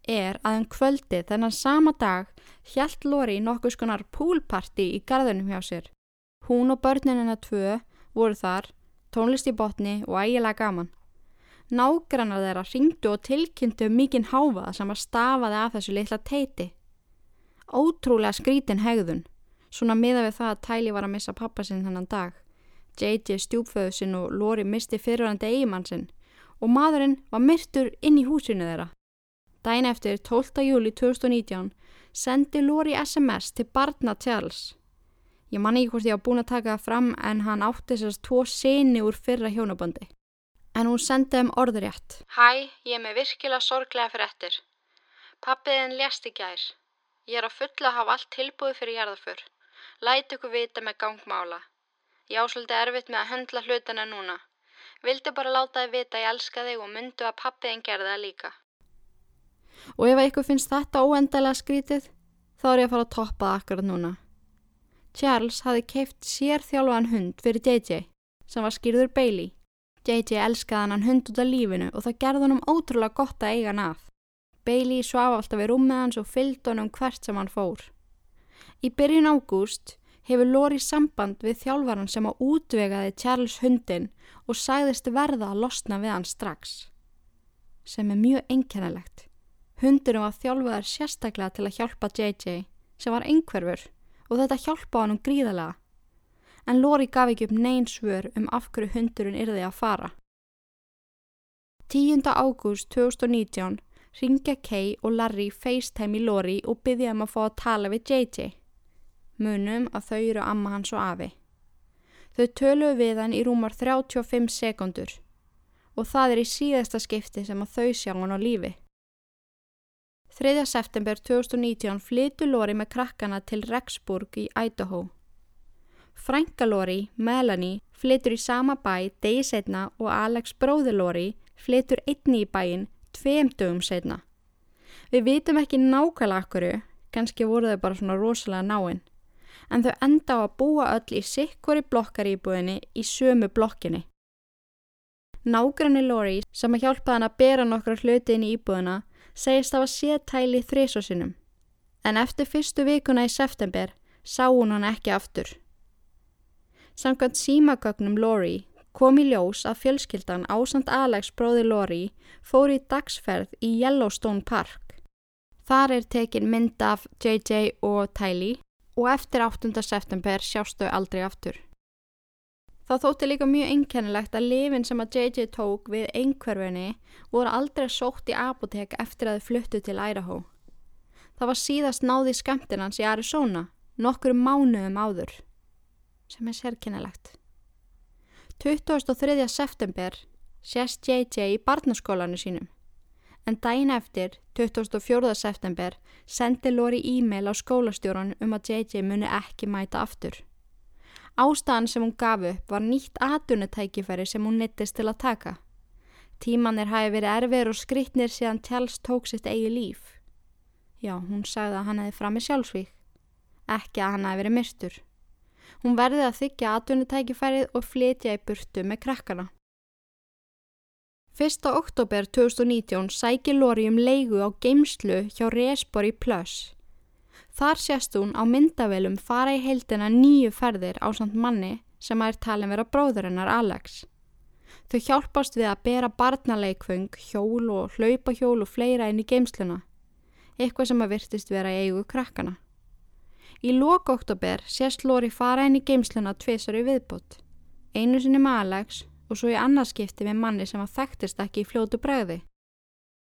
er að um kvöldi þennan sama dag hjælt Lori nokkus konar poolparty í garðunum hjá sér. Hún og börninina tvö voru þar, tónlist í botni og ægilega gaman. Nágrannar þeirra ringdu og tilkynntu um mikinn háfað sem að stafaði af þessu litla teiti. Ótrúlega skrítin hegðun, svona miða við það að Tæli var að missa pappa sinn hennan dag. JJ stjúpföðu sinn og Lori misti fyrirhandi eigimann sinn og maðurinn var myrtur inn í húsinu þeirra. Dæin eftir 12. júli 2019 sendi Lori SMS til barna Charles. Ég man ekki hvort ég á búin að taka það fram en hann átti þessast tvo seni úr fyrra hjónabandi. En hún sendi þeim orðurétt. Hæ, ég er með virkilega sorglega fyrir ettir. Pappiðin lést í gær. Ég er að fulla að hafa allt tilbúið fyrir jarðaför. Læt ykkur vita með gangmála. Ég á svolítið erfitt með að höndla hlutana núna. Vildi bara láta þið vita ég elska þig og myndu að pappiðin gerði það líka. Og ef ykkur finnst þetta óendalega skrítið, þá er ég að fara að toppa það akkurat núna. Charles hafði keift sér þjálfaðan hund fyrir JJ, sem var skýrður Bailey. JJ elskaði hann hund út af lífinu og það gerði hann um ótrúlega gott að eiga hann að. Bailey svaf alltaf við rúmið hans og fylgd honum hvert sem hann fór. Í byrjun ágúst hefur Lori samband við þjálfaran sem á útvegaði Charles hundin og sagðist verða að losna við hann strax. Sem er mjög einkennalegt. Hundurum var þjálfaðar sérstaklega til að hjálpa JJ sem var einhverfur og þetta hjálpa hann um gríðalega. En Lori gaf ekki upp neyn svör um af hverju hundurinn yrði að fara. 10. ágúst 2019 ringja Kay og Larry FaceTime í Lori og byggja um að fá að tala við JJ. Munum að þau eru amma hans og afi. Þau töluðu við hann í rúmar 35 sekundur og það er í síðasta skipti sem að þau sjá hann á lífi. 3. september 2019 flytu Lori með krakkana til Rexburg í Idaho. Frænka Lori, Melanie, flytur í sama bæ degi setna og Alex bróði Lori flytur einni í bæin tveim dögum setna. Við vitum ekki nákvæmlega akkurju, kannski voru þau bara svona rosalega náinn, en þau enda á að búa öll í sikkori blokkaríbúðinni í sömu blokkinni. Nágranni Lori sem að hjálpa hann að bera nokkra hluti inn í íbúðina segist að var sétæli þrísosinum, en eftir fyrstu vikuna í september sá hún hann ekki aftur. Samkvæmt símagögnum Lori kom í ljós að fjölskyldan ásand Alex bróði Lori fór í dagsferð í Yellowstone Park. Þar er tekin mynd af JJ og Tylee og eftir 8. september sjástu aldrei aftur. Það þótti líka mjög einkennilegt að lifin sem að JJ tók við einhverfinni voru aldrei sótt í apotek eftir að þau fluttu til Idaho. Það var síðast náði skemmtinans í Arizona, nokkur mánuðum áður, sem er sérkennilegt. 23. september sést JJ í barnaskólanu sínum, en dæin eftir, 24. september, sendi Lori e-mail á skólastjóran um að JJ muni ekki mæta aftur. Ástæðan sem hún gaf upp var nýtt atunutækifæri sem hún nittist til að taka. Tímanir hafi verið erfir og skritnir síðan Tjáls tók sitt eigi líf. Já, hún sagði að hann hefði framið sjálfsvík, ekki að hann hefði verið myrstur. Hún verði að þykja atunutækifærið og flytja í burtu með krakkana. 1. oktober 2019 sækir Lori um leigu á geimslu hjá Resbori Plus. Þar sést hún á myndavelum fara í heildina nýju ferðir á samt manni sem að er talin vera bróður hennar Alex. Þau hjálpast við að bera barnaleikfung, hjól og hlaupahjól og fleira inn í geimsluna. Eitthvað sem að virtist vera í eigu krakkana. Í loka oktober sést Lori fara inn í geimsluna tviðsar í viðbútt. Einu sinni með Alex og svo í annarskipti með manni sem að þekktist ekki í fljótu bregði.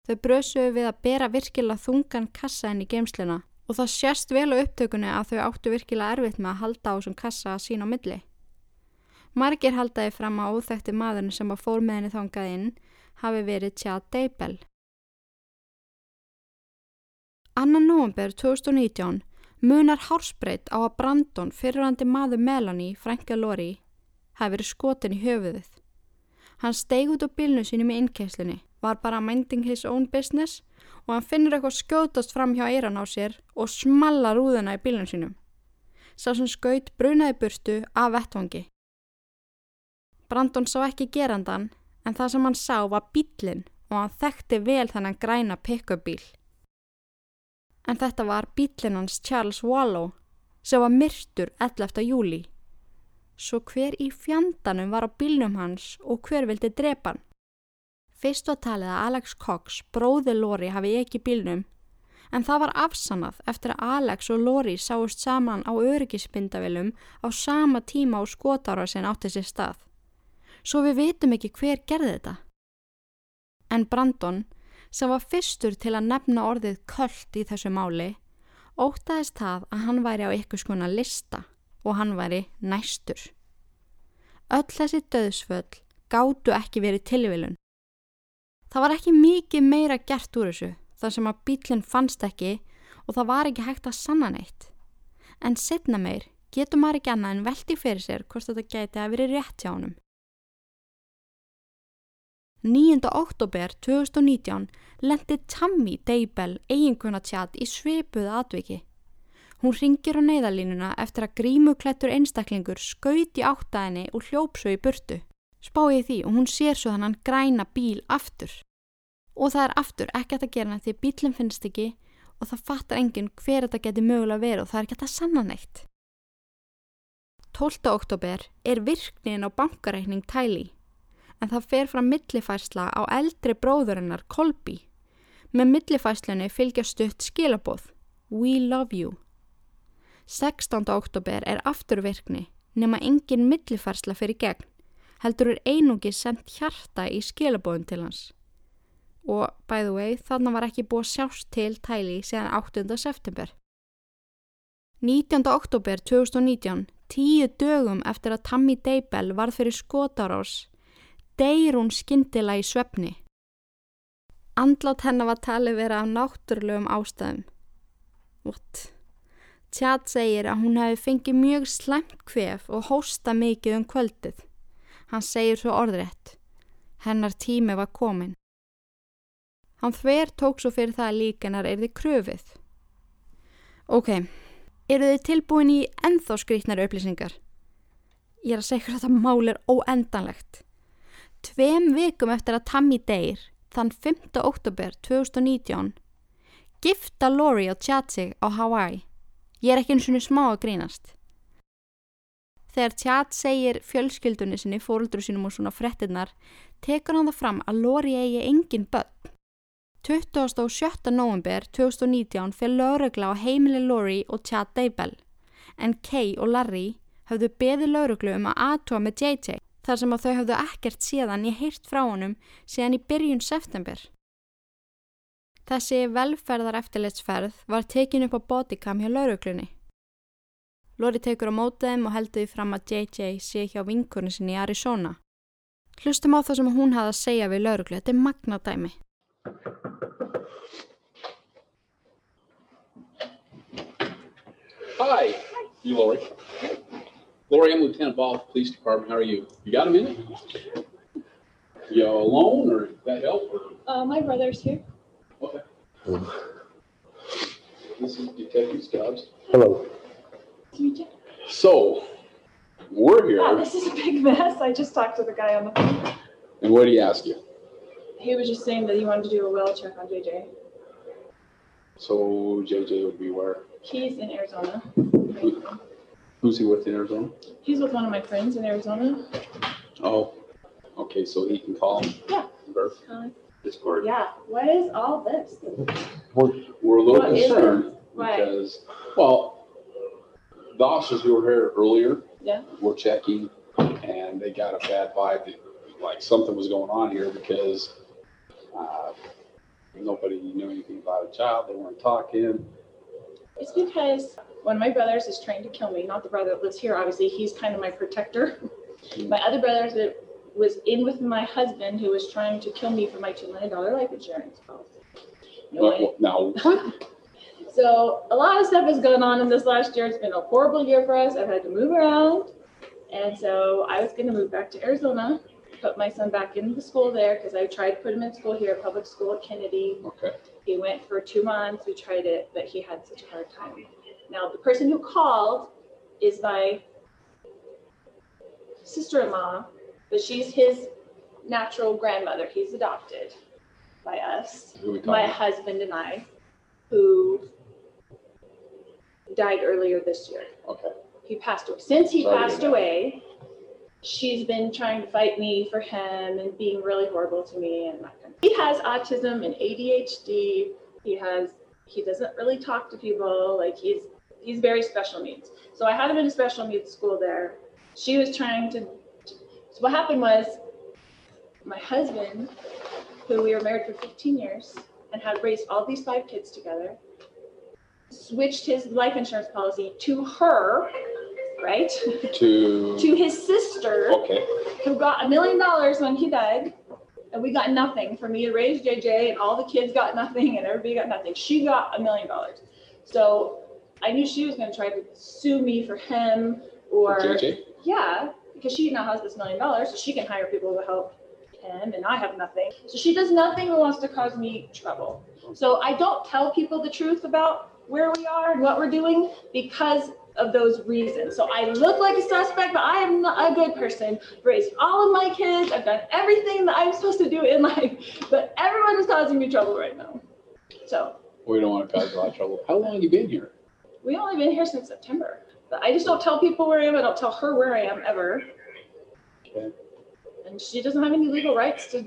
Þau brösuðu við að bera virkilega þungan kassa inn í geimsluna og það sést vel á upptökunni að þau áttu virkilega erfitt með að halda á þessum kassa að sína á milli. Margir haldaði fram á óþekti maðurinn sem að fór með henni þangað inn hafi verið Chad Daybell. Annan november 2019 munar hárspreitt á að Brandon fyrirrandi maður Melanie, Franka Lori, hafi verið skotin í höfuðið. Hann steig út á bílnu sínu með innkesslunni, var bara minding his own business og hann finnur eitthvað skjótast fram hjá eiran á sér og smalla rúðuna í bílun sínum. Sá sem skaut brunaði burtu af vettvangi. Brandon sá ekki gerandan en það sem hann sá var bílinn og hann þekkti vel þennan græna pick-up bíl. En þetta var bílinn hans Charles Wallow sem var myrtur 11. júli. Svo hver í fjandanum var á bílnum hans og hver vildi drepa hann? Fyrst var talið að Alex Cox, bróði Lori, hafi ekki bílnum, en það var afsannað eftir að Alex og Lori sáist saman á öryggisbindavilum á sama tíma á skotára sem átti sér stað. Svo við vitum ekki hver gerði þetta. En Brandon sem var fyrstur til að nefna orðið köld í þessu máli, ótaðist það að hann væri á ykkur skona lista og hann væri næstur. Öll þessi döðsföll gáttu ekki verið tilvilun. Það var ekki mikið meira gert úr þessu þar sem að bílinn fannst ekki og það var ekki hægt að sanna neitt. En setna meir getur maður ekki annað en velti fyrir sér hvort þetta gæti að verið rétt hjá honum. 9. oktober 2019 lendi Tammy Daybell eiginkona tjat í svipuðu atviki. Hún ringir á neyðalínuna eftir að grímuklættur einstaklingur skauti áttaðinni og hljópsau í burtu. Spáði því og hún sér svo þannig græna bíl aftur. Og það er aftur ekki að gera því bílinn finnst ekki og það fattar enginn hver þetta geti mögulega verið og það er ekki að sanna neitt. 12. oktober er virknin á bankareikning Tæli en það fer fram millifærsla á eldri bróðurinnar Kolby. Með millifærslunni fylgja stutt skilaboð We love you. 16. oktober er afturvirkni nema engin millifærsla fyrir gegn, heldur er einungi sendt hjarta í skilabóðum til hans. Og, by the way, þannig var ekki búið sjást til tæli síðan 8. september. 19. oktober 2019, tíu dögum eftir að Tammy Daybell varð fyrir skotarás, deyr hún skindila í svefni. Andlátt hennar var talið vera af náttúrulegum ástæðum. What? Tjad segir að hún hefði fengið mjög slemt kvef og hósta mikið um kvöldið. Hann segir svo orðrétt. Hennar tími var komin. Hann þver tók svo fyrir það að líkanar er þið kröfið. Ok, eru þið tilbúin í enþá skrítnar upplýsingar? Ég er að segja að þetta mál er óendanlegt. Tveim vikum eftir að Tammy deyr, þann 5. oktober 2019, gifta Lori og Chad sig á Hawaii. Ég er ekki eins og smá að grínast. Þegar Chad segir fjölskyldunni sinni, fóröldru sínum og svona frettinnar, tekur hann það fram að Lori eigi engin börn. 27. november 2019 fyrir laurugla á heimili Lori og Chad Daybell, en Kay og Larry hafðu beði lauruglu um að aðtóa með JJ þar sem að þau hafðu ekkert síðan ég heyrt frá honum síðan í byrjun september. Þessi velferðar eftirleitsferð var tekin upp á bodycam hjá lauruglunni. Lori tekur á mótaðum og heldur því fram að JJ sé hjá vinkurni sinni í Arizona. Hlustum á það sem hún hafði að segja við lauruglu, þetta er magnadæmi. Hi. You, Lori. Lori, I'm Lieutenant Ball, Police Department. How are you? You got a minute? You alone, or that help? Or? Uh, my brother's here. Okay. This is Detective Stubbs. Hello. So, we're here. Yeah, here, this is a big mess. I just talked to the guy on the phone. and what did he ask you? He was just saying that he wanted to do a well check on JJ. So, JJ would be where? He's in Arizona. Who's he with in Arizona? He's with one of my friends in Arizona. Oh, okay, so he can call him? Yeah. Verify Uh, this part. yeah. What is all this? We're we're a little What is concerned Why? because, well, the officers who were here earlier Yeah. were checking and they got a bad vibe that like something was going on here because uh, nobody knew anything about a child. They weren't talking. It's because one of my brothers is trying to kill me. Not the brother that lives here, obviously. He's kind of my protector. my other brother that was in with my husband who was trying to kill me for my $2 million life insurance policy. No. Now, what? So a lot of stuff has gone on in this last year. It's been a horrible year for us. I've had to move around. And so I was going to move back to Arizona, put my son back into the school there because I tried to put him in school here, public school at Kennedy. Okay. He went for two months. We tried it, but he had such a hard time. Now, the person who called is my sister in law, but she's his natural grandmother. He's adopted by us my talking? husband and I, who died earlier this year. Okay. He passed away. Since he Sorry passed away, she's been trying to fight me for him and being really horrible to me and that kind of. He has autism and ADHD. He has he doesn't really talk to people. Like he's he's very special needs. So I had him in a special needs school there. She was trying to. So what happened was, my husband who we were married for 15 years and had raised all these five kids together, switched his life insurance policy to her, right? To, to his sister, okay, who got a million dollars when he died. And we got nothing for me to raise JJ, and all the kids got nothing, and everybody got nothing. She got a million dollars. So I knew she was going to try to sue me for him or. JJ? Yeah, because she now has this million dollars, so she can hire people to help him, and I have nothing. So she does nothing who wants to cause me trouble. So I don't tell people the truth about where we are and what we're doing because of those reasons. So I look like a suspect, but I am not a good person. I've raised all of my kids. I've done everything that I'm supposed to do in life, but everyone is causing me trouble right now. So We don't want to cause a lot of trouble. How long have you been here? we only been here since September. But I just don't tell people where I am. I don't tell her where I am ever. Okay. And she doesn't have any legal rights to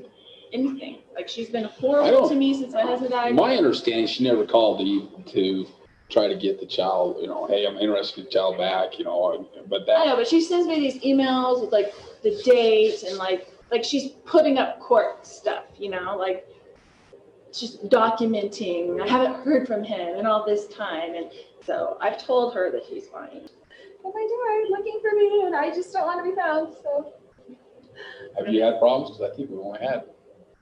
anything. Like she's been I horrible don't- to me since my husband died. My understanding, she never called to, to try to get the child, you know, hey, I'm interested in the child back, you know, but I know, that, but she sends me these emails with like the dates and like like she's putting up court stuff, you know, like she's documenting. I haven't heard from him in all this time, and so I've told her that he's fine. What am I doing? Looking for me, and I just don't want to be found. So have you had problems? Because I think we've only had,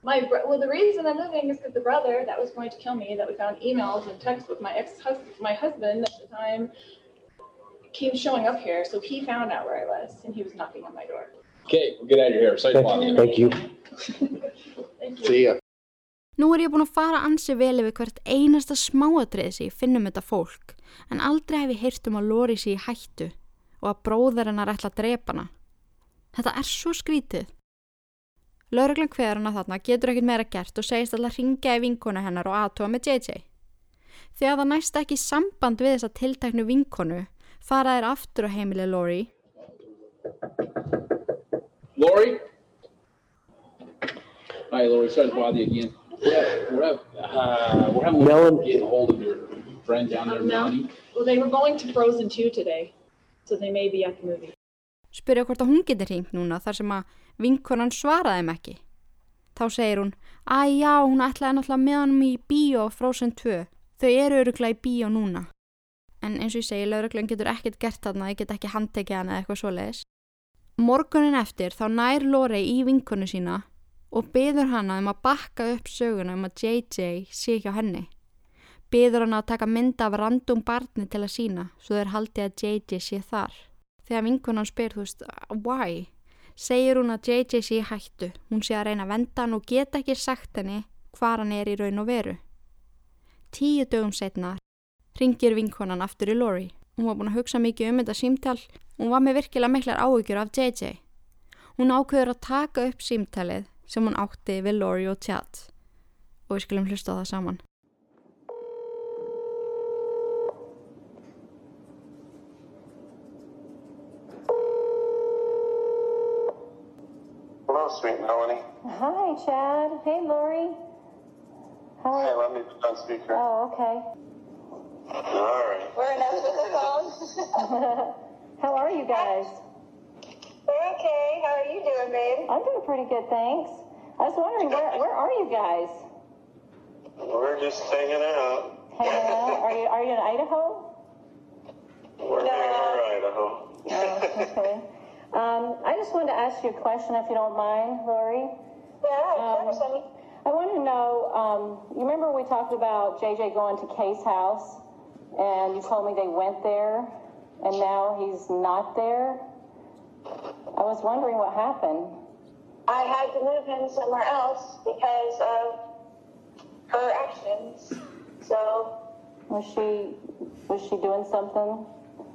my bro- well, the reason I'm moving is because the brother that was going to kill me, that we found emails and texts with my ex husband, my husband at the time, came showing up here. So he found out where I was, and he was knocking on my door. okay, we'll get out of here. Safe you. Thank you. Thank you. See ya. Nú er ég búin að fara ansi vel yfir hvert einasta smáatrið sem ég finnum þetta fólk, en aldrei hef ég heyrt um að Lóri sé í hættu og að bróður hennar ætla að drepa hana. Þetta er svo skrítið. Lörglan hver hana þarna getur ekkert meira gert og segist alltaf að ringja í vinkonu hennar og aðtóa með JJ. Þegar það næst ekki samband við þessa tilteknu vinkonu, fara þær aftur á heimilið Lóri Lori? Hi, Lori, sorry to bother you again. We're, we're, uh, we're having, Melanie. getting a hold of your friend down there, Um, Mel- Melanie. Well, they were going to Frozen 2 today, so they may be at the movie. spyrja hvort að hún getur hringt núna þar sem að vinkonan svaraði þeim ekki. Þá segir hún, að já, hún ætlaði náttúrulega með honum í bíó Frozen 2. Þau eru öruglega í bíó núna. En eins og ég segi, lauruglan getur ekkert gert þarna, ég get ekki handtekið hana eða eitthvað svoleiðis. Morgunin eftir þá nær Lórei í vinkonu sína og byður hana um að bakka upp söguna um að JJ sé hjá henni. Byður hana að taka mynda af random barni til að sína svo þeir haldi að JJ sé þar. Þegar vinkonan spyr, þú veist, why? Segir hún að JJ sé hættu. Hún sé að reyna að venda hann og geta ekki sagt henni hvar hann er í raun og veru. Tíu dögum setna ringir vinkonan aftur í Lori. Hún var búin að hugsa mikið um þetta símtal. Hún var með virkilega miklar áhyggjur af JJ. Hún ákveður að taka upp símtalið sem hún átti við Lori og Chad. Og við skulum hlusta það saman. Hello, sweet Melanie. Hi, Chad. Hey, Lori. How Hey, are let me put on speaker. Oh, okay. All right. We're enough with the phone. How are you guys? We're okay. How are you doing, babe? I'm doing pretty good, thanks. I was wondering, where, where are you guys? We're just hanging out. Hanging out? Are you, are you in Idaho? We're hanging out in Idaho. Oh, okay. Um, I just wanted to ask you a question, if you don't mind, Lori. Yeah, of Um, course, honey. I want to know, um, you remember we talked about JJ going to Kay's house, and you told me they went there, and now he's not there? I was wondering what happened. I had to move him somewhere else because of her actions. So, Was she was she doing something?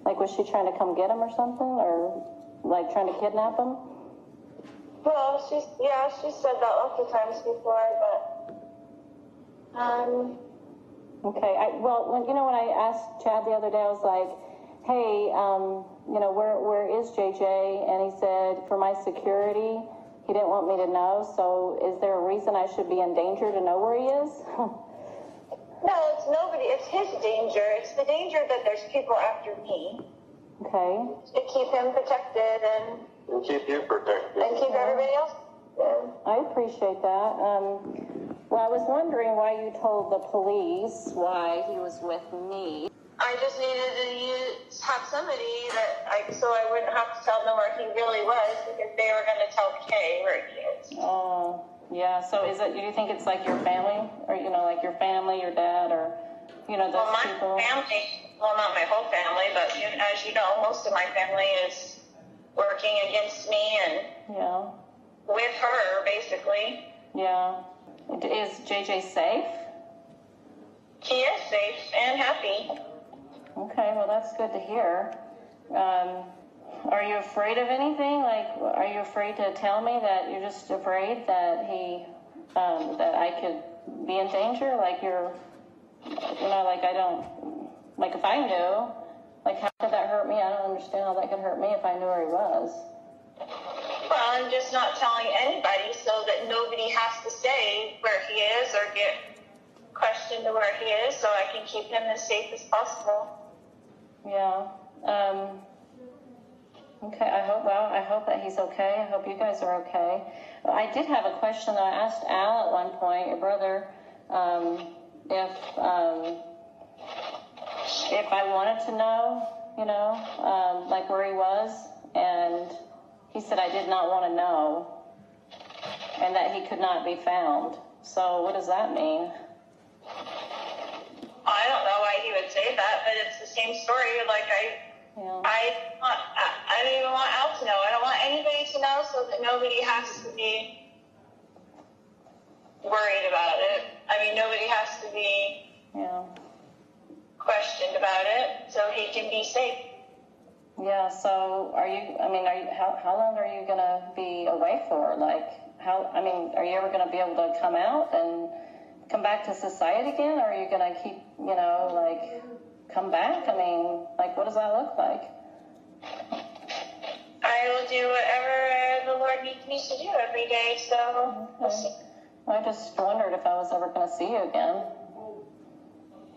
Like was she trying to come get him or something, or like trying to kidnap him? well, she's yeah, she said that lots of times before, but um, Okay. I, well, when you know when I asked Chad the other day, I was like, "Hey, um, you know where where is JJ?" And he said, "For my security, he didn't want me to know. So, is there a reason I should be in danger to know where he is?" no, it's nobody. It's his danger. It's the danger that there's people after me okay. to keep him protected and And keep you protected. and keep everybody else I appreciate that. Um, well, I was wondering why you told the police why he was with me. I just needed to use, have somebody that I, so I wouldn't have to tell them where he really was because they were going to tell Kay where he is. Oh, yeah. So is it? Do you think it's like your family, or you know, like your family, your dad, or you know, those Well, my people? family, well, not my whole family, but you, as you know, most of my family is working against me and Yeah. with her, basically. Yeah. Is JJ safe? He is safe and happy. Okay, well that's good to hear. Um, are you afraid of anything? Like, are you afraid to tell me that you're just afraid that he, um, that I could be in danger? Like you're, you know, like I don't, like if I knew, like how could that hurt me? I don't understand how that could hurt me if I knew where he was. Well, I'm just not telling anybody so that nobody has to say where he is or get questioned to where he is so I can keep him as safe as possible. Yeah. Um, okay. I hope. Well, I hope that he's okay. I hope you guys are okay. I did have a question. I asked Al at one point, your brother, um, if um, if I wanted to know, you know, um, like where he was, and he said I did not want to know, and that he could not be found. So what does that mean? I don't know why he would say that, but it's the same story. Like I, I, want, I, I don't even want Al to know. I don't want anybody to know, so that nobody has to be worried about it. I mean, nobody has to be Yeah. Questioned about it, so he can be safe. Yeah, so are you, I mean, are you, how, how long are you going to be away for? Like, how, I mean, are you ever going to be able to come out and come back to society again? Or are you going to keep, you know, like, come back? I mean, like, what does that look like? I will do whatever the Lord needs me to do every day, so we'll. I just wondered if I was ever going to see you again.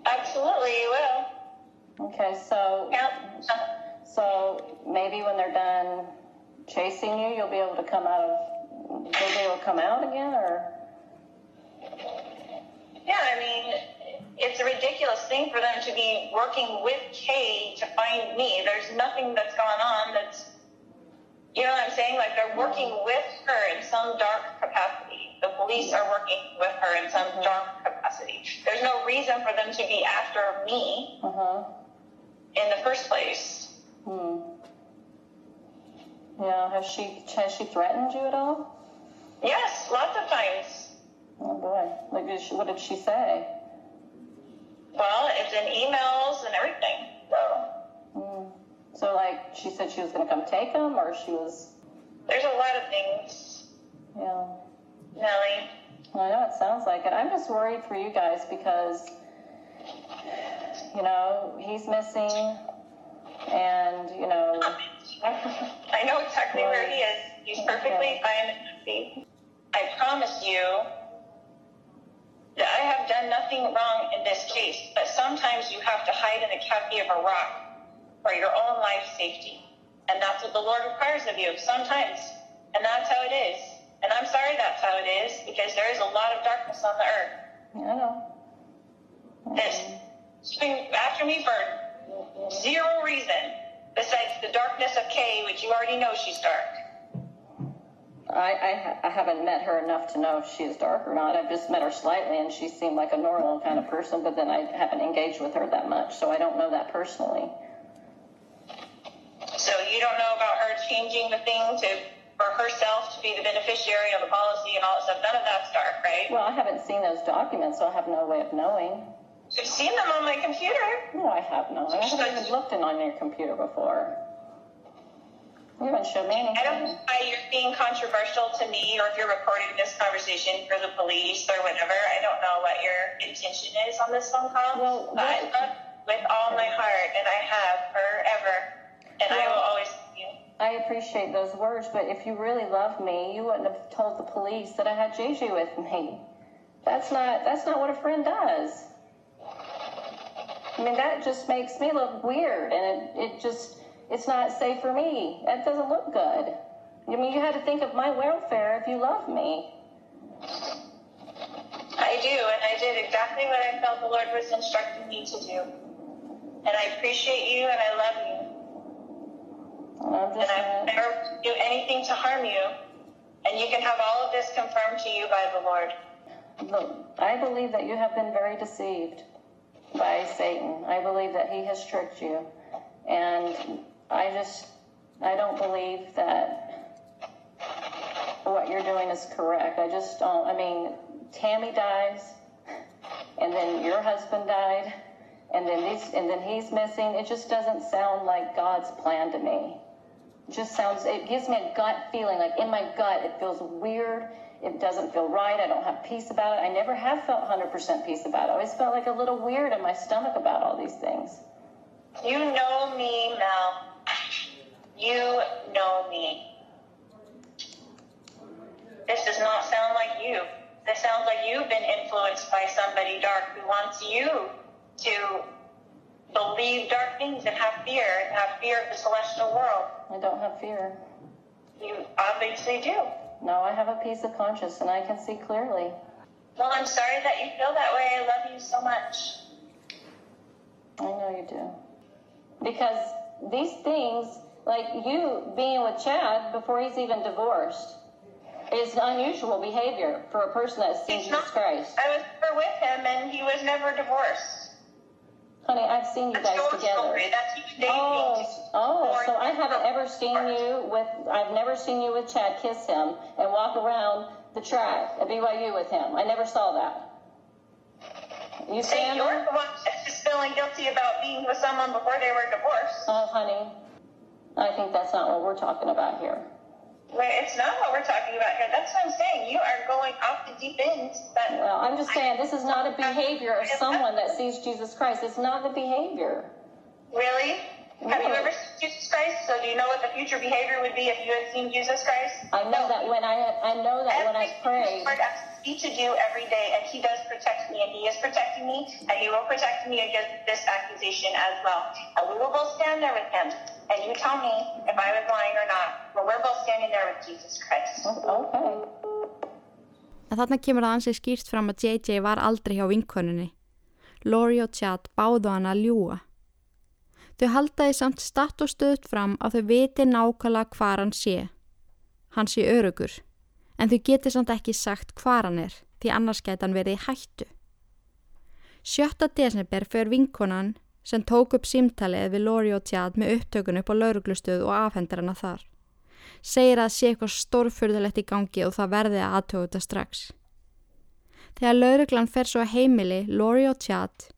Absolutely, you will. Okay, so, so maybe when they're done chasing you, you'll be able to come out of, able to come out again, or? Yeah, I mean, it's a ridiculous thing for them to be working with Kay to find me. There's nothing that's gone on that's, you know what I'm saying? Like they're working with her in some dark capacity. The police are working with her in some dark capacity. There's no reason for them to be after me Uh-huh. in the first place. Hmm. Yeah, has she has she threatened you at all? Yes, lots of times. Oh boy, like she, what did she say? Well, it's in emails and everything. So Hmm. So like she said she was gonna come take him, or she was there's a lot of things, yeah. Nellie. Well, I know it sounds like it. I'm just worried for you guys because you know he's missing, and you know. I know exactly where he is. He's perfectly fine and happy. I promise you that I have done nothing wrong in this case, but sometimes you have to hide in the cavity of a rock for your own life safety. And that's what the Lord requires of you sometimes. And that's how it is. And I'm sorry that's how it is because there is a lot of darkness on the earth. I know. That's been after me for zero reason besides the darkness of Kay, which you already know she's dark. I, I, I haven't met her enough to know if she's dark or not. I've just met her slightly, and she seemed like a normal kind of person. But then I haven't engaged with her that much, so I don't know that personally. So you don't know about her changing the thing to for herself to be the beneficiary of the policy and all that stuff. None of that's dark, right? Well, I haven't seen those documents, so I have no way of knowing. You've seen them on my computer. No, I have not. I haven't even looked in on your computer before. You haven't shown me anything. I don't know why you're being controversial to me or if you're recording this conversation for the police or whatever. I don't know what your intention is on this phone call. Well, but I love with all my heart and I have forever. And I will always. I appreciate those words, but if you really loved me, you wouldn't have told the police that I had JJ with me. That's not that's not what a friend does. I mean, that just makes me look weird, and it, it just it's not safe for me. That doesn't look good. I mean, you had to think of my welfare if you love me. I do, and I did exactly what I felt the Lord was instructing me to do. And I appreciate you and I love you. And I'm And just I never do anything to harm you. And you can have all of this confirmed to you by the Lord. look, I believe that you have been very deceived by Satan. I believe that he has tricked you. And I just, I don't believe that what you're doing is correct. I just don't, I mean, Tammy dies, and then your husband died, and then these, and then he's missing. It just doesn't sound like God's plan to me. Just sounds, it gives me a gut feeling, like in my gut, it feels weird. It doesn't feel right. I don't have peace about it. I never have felt 100% peace about it. I always felt like a little weird in my stomach about all these things. You know me, Mel. You know me. This does not sound like you. This sounds like you've been influenced by somebody dark who wants you to believe dark things and have fear and have fear of the celestial world. I don't have fear. You obviously do. No, I have a peace of conscience and I can see clearly. Well, I'm sorry that you feel that way. I love you so much. I know you do. Because these things, like you being with Chad before he's even divorced, is unusual behavior for a person that's seen He's Jesus not. Christ. I was never with him, and he was never divorced. Honey, I've seen you That's guys together. That's you dating. Oh, oh, so I haven't ever seen you with, I've never seen you with Chad kiss him and walk around the track at BYU with him. I never saw that. You See, stand you're the one that's just feeling guilty about being with someone before they were divorced. Oh, honey, I think that's not what we're talking about here. Wait, it's not what we're talking about here. That's what I'm saying. You are going off the deep end. That Well, I'm just saying, this is not a behavior of someone that sees Jesus Christ. It's not the behavior. really. Have you ever seen Jesus Christ? So do you know what the future behavior would be if you had seen Jesus Christ? I know that when I, I know that when I prayed. Lord asks me to do every day, and He does protect me, and He is protecting me, and He will protect me against this accusation as well. And we will both stand there with Him, and you tell me if I was lying or not. But we're both standing there with Jesus Christ. Okay. En þarna kemur það ansið skýrt fram að JJ var aldrei hjá vinkonunni. Lori og Chad báðu hann að ljúa. Þau haldaði samt statt og stöðt fram að þau viti nákvæmlega hvar hann sé. Hann sé örugur, en þau geti samt ekki sagt hvar hann er, því annars geti hann verið í hættu. 7. desember fyrir vinkonan sem tók upp símtalið við Lori og Chad með upptökun upp á lauruglustöð og afhendur hana þar. Segir að sé eitthvað stórfurðulegt í gangi og það verði að aðtögu þetta strax. Þegar lauruglan fer svo heimili Lori og Chad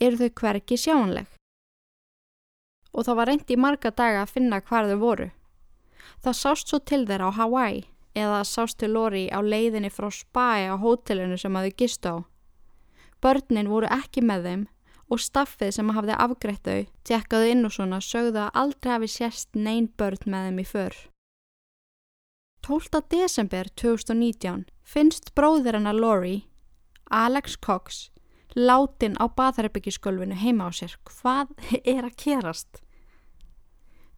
eru þau hverki sjáanleg. Og það var reynd í marga daga að finna hvar þau voru. Það sást svo til þeirra á Hawaii eða sást til Lori á leiðinni frá Spy á hótelinu sem að þau gistu á. Börnin voru ekki með þeim og staffið sem hafði afgreitt þau tjekkaðu inn og svona sögðu að aldrei hafi sérst neyn börn með þeim í för. 12. desember 2019 finnst bróðir hennar Lori, Alex Cox, látin á baðherbyggisgölfinu heima á sér. Hvað er að kerast?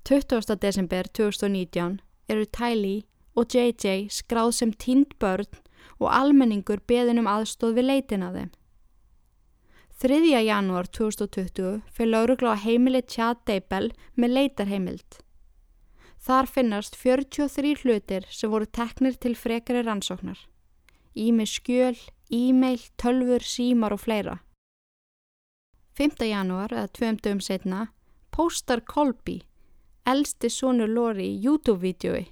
20. desember 2019 eru Tylee og JJ skráð sem tínd börn og almenningur beðin um aðstóð við leitin að þeim. 3. janúar 2020 fyrir laurugla á heimili Chad Deibel með leitarheimild. Þar finnast 43 hlutir sem voru teknir til frekari rannsóknar. Ími skjöl, e-mail, tölfur, símar og fleira. 5. janúar, eða tveim dögum setna, postar Colby, elsti sonur Lori, YouTube-vídeói.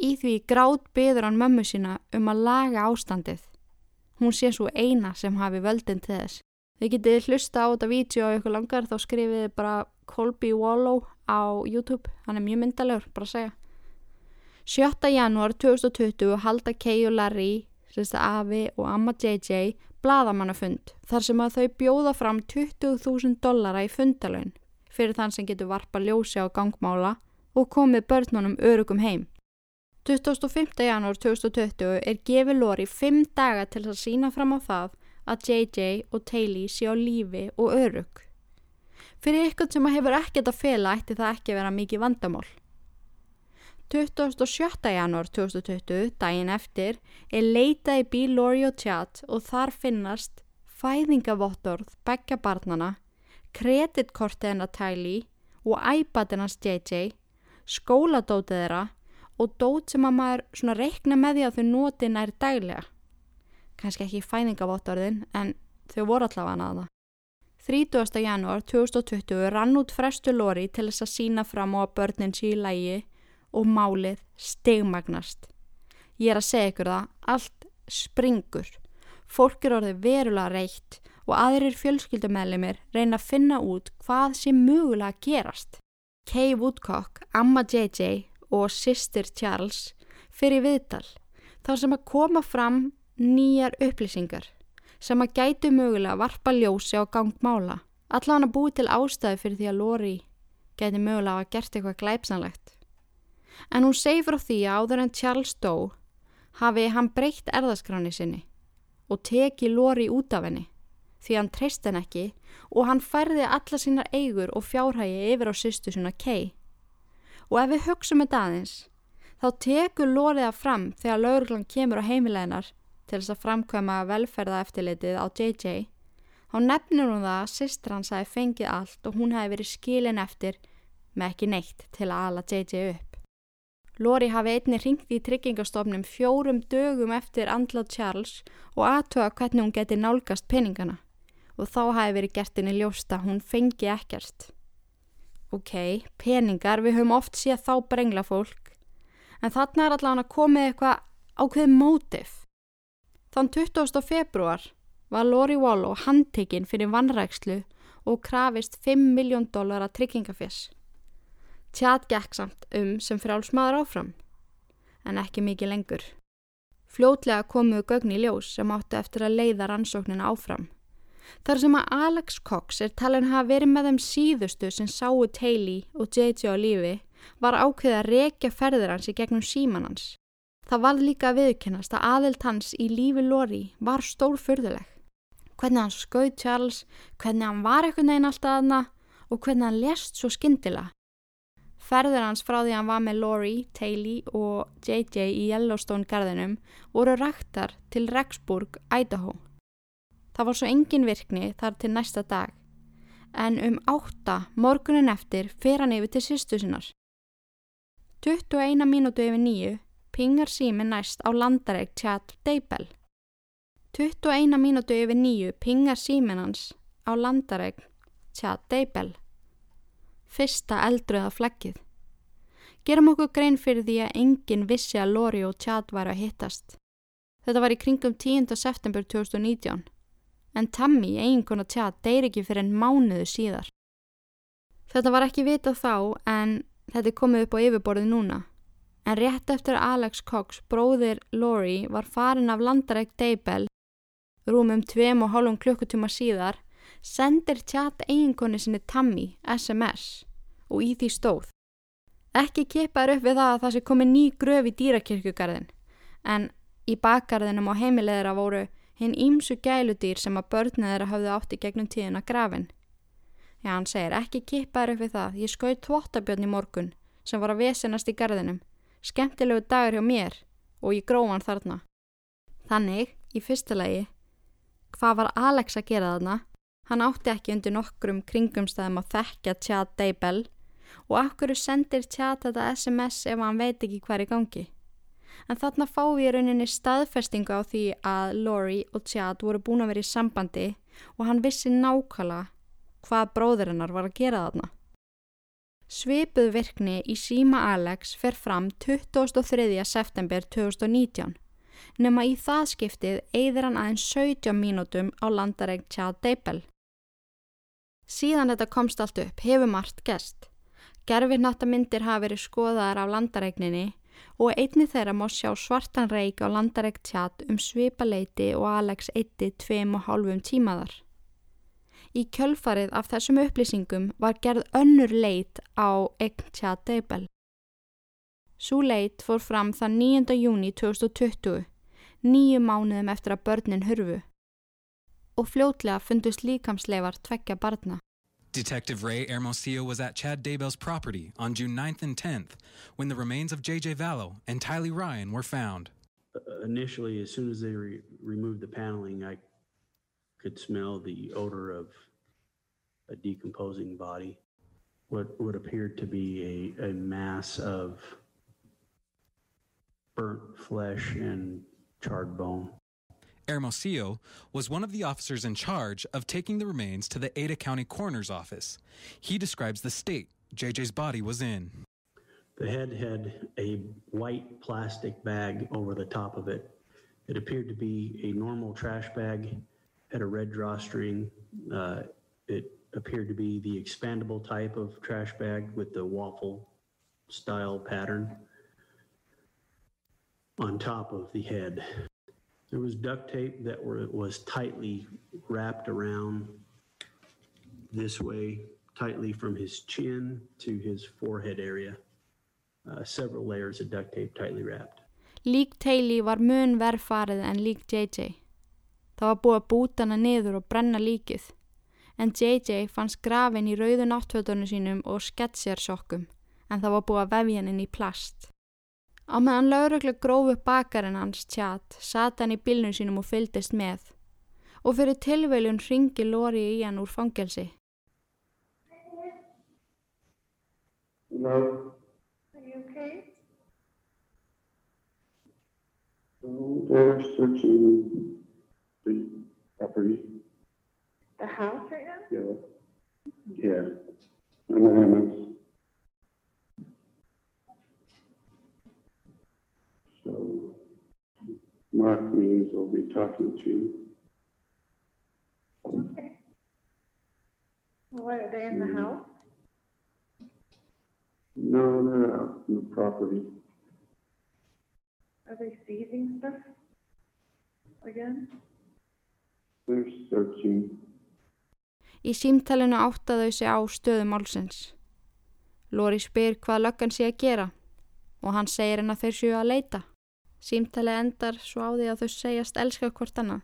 Í því grátt byður hann mömmu sína um að laga ástandið. Hún sé svo eina sem hafi völdin til þess. Þið getið hlusta á þetta vídeo og ykkur langar þá skrifið bara Colby Wallow á YouTube, hann er mjög myndalegur, bara að segja. 7. janúar 2020 halda Kay og Larry, sérst Afi og Amma JJ, bladamannafund þar sem að þau bjóða fram 20.000 dollara í fundalögn fyrir þann sem getur varpa ljósi á gangmála og komið börnunum örugum heim. 25. janúar 2020 er gefið Lori 5 daga til að sína fram á það að JJ og Taylor sé á lífi og örug. Fyrir ykkur sem hefur ekkert að fela ætti það ekki að vera mikið vandamál. 27. janúar 2020, daginn eftir, er leitað í bíl Lori og Chad og þar finnast fæðingavottorð begja barnana, kreditkortið hennar Tylee og iPadin hans JJ, skóladótið þeirra og dót sem að maður reikna með því að þau noti nær daglega. Kanski ekki fæðingavottorðin en þau voru allavega aðna. 30. janúar 2020 rann út frestu Lori til þess að sína fram á að börnin sé í lægi og málið stegmagnast. Ég er að segja ykkur það, allt springur. Fólk er orðið verulega reitt og aðrir fjölskyldumælimir reyna að finna út hvað sé mögulega að gerast. Kay Woodcock, amma JJ og sýstir Charles fyrir viðtal þá sem að koma fram nýjar upplýsingar sem að gætu mögulega varpa ljósi á gangmála. Hann að búi til ástæði fyrir því að Lori gæti mögulega að gert eitthvað glæpsanlegt. En hún segi frá því að áður en Charles dó hafi hann breytt erðaskráni sinni og teki Lori út af henni því hann treyst henn ekki og hann færði alla sínar eigur og fjárhægi yfir á sýstu sinna Kay. Og ef við hugsaum þetta aðeins, þá tekur Loriða fram þegar lauruglan kemur á heimileginar til þess að framkvæma velferða eftirlitið á JJ, þá nefnir hún það að sýstur hans hafi fengið allt og hún hafi verið skilin eftir með ekki neitt til að ala JJ upp. Lori hafi einni ringt í tryggingastofnum fjórum dögum eftir andlað Charles og aðtöða hvernig hún geti nálgast peningana og þá hafi verið gert henni ljósta hún fengi ekkert. Ok, peningar, við höfum oft séð þá brengla fólk, en þarna er allavega komið eitthvað ákveðið mótif. Þann 20. februar var Lori Wallow handtekinn fyrir vannrækslu og krafist 5 miljón dólar að tryggingafess. Tjad gekk samt um sem frálsmaður áfram, en ekki mikið lengur. Fljótlega komuðu gögn í ljós sem áttu eftir að leiða rannsóknina áfram. Þar sem að Alex Cox er talin hafa verið með þeim síðustu sem sáu Taylor og JJ á lífi var ákveðið að rekja ferðir hans í gegnum síman hans. Það var líka að viðkennast að aðild hans í lífi Lori var stórfyrðuleg. Hvernig hann skauð Charles, hvernig hann var eitthvað neina alltaf aðna og hvernig hann lest svo skyndila. Ferður hans frá því hann var með Lori, Taylor og JJ í Yellowstone garðinum voru ræktar til Rexburg, Idaho. Það var svo engin virkni þar til næsta dag, en um átta morgunin eftir fer hann yfir til sýstu sinnar. 21 mínútu yfir nýju pingar sími næst á landareik Chad Daybell. 21 mínútu yfir nýju pingar símin hans á landareik Chad Daybell. Fyrsta eldröða flaggið. Gerum okkur grein fyrir því að enginn vissi að Lori og Chad væri að hittast. Þetta var í kringum 10. september 2019 en Tammy, eiginkona Chad, deyr ekki fyrir en mánuðu síðar. Þetta var ekki vitað þá en þetta er komið upp á yfirborðið núna. En rétt eftir Alex Cox, bróðir Lori, var farin af landaræk Daybell, rúmum tveim og hálfum klukkutíma síðar, sendir Chad eiginkoni sinni Tammy SMS og í því stóð. Ekki kipaður upp við það að það sé komið ný gröf í dýrakirkjugarðin, en í bakgarðinum á heimilegðra voru hinn ímsu gæludýr sem að börnið þeirra hafði átti gegnum tíðina grafin. Já, hann segir ekki kippaður upp við það, ég skauð tvotabjörn í morgun sem var að vesenast í garðinum, skemmtilegu dagur hjá mér og ég gróðan þarna. Þannig, í fyrsta lagi, hvað var Alex að gera þarna? Hann átti ekki undir nokkrum kringumstæðum að þekkja tjat Daybell og akkur sendir tjat þetta SMS ef hann veit ekki hver í gangi en þarna fá við í rauninni staðfestingu á því að Lori og Chad voru búin að vera í sambandi og hann vissi nákvæmlega hvað bróður hennar var að gera þarna. Svipuð virkni í síma Alex fer fram 23. september 2019 nema í það skiptið eigðir hann aðeins 17 mínútum á landaregn Chad Daybell. Síðan þetta komst allt upp hefur margt gest. Gerfinnattamindir hafa verið skoðaðar af landaregninni og einni þeirra má sjá svartan reik á landarækt tjatt um svipaleiti og Alex eitti tveim og hálfum tímaðar. Í kjölfarið af þessum upplýsingum var gerð önnur leit á eign tjatt Deibel. Sú leit fór fram þann 9. júni 2020, nýju mánuðum eftir að börnin hurfu og fljótlega fundust líkamsleifar tveggja barna. Detective Ray Hermosillo was at Chad Daybell's property on June 9th and 10th when the remains of J.J. Vallow and Tylee Ryan were found. Uh, initially, as soon as they re- removed the paneling, I could smell the odor of a decomposing body. What would appear to be a, a mass of burnt flesh and charred bone. Hermosillo was one of the officers in charge of taking the remains to the Ada County Coroner's Office. He describes the state JJ's body was in. The head had a white plastic bag over the top of it. It appeared to be a normal trash bag, had a red drawstring. Uh, it appeared to be the expandable type of trash bag with the waffle style pattern on top of the head. There was duct tape that were, was tightly wrapped around this way, tightly from his chin to his forehead area. Uh, several layers of duct tape tightly wrapped. Lík Taylor var mun verð farið en lík JJ. Það var búið að búta hana niður og brenna líkið. En JJ fannst grafin í rauðu náttfötunum sínum og sketsjarsokkum en það var búið að vefja henni í plast. Á meðan lauruglu grófu bakarinn hans tjat sat hann í bílnum sínum og fylgdist með og fyrir tilveilun ringi Lóri í hann úr fangelsi. No. Are you okay? They're searching the property. The house right now? Yeah. Yeah. And the hammocks. So Mark Means we'll be talking to you. Okay. What, are they in the mm. house? No, they're out in the property. Are they seizing stuff again? Í símtalinu áttaðu sig á stöðu málsins. Lóri spyr hvað löggan sé að gera og hann segir henn að þeir séu að leita. Símtalið endar svo á því að þau segjast elska hvort annað.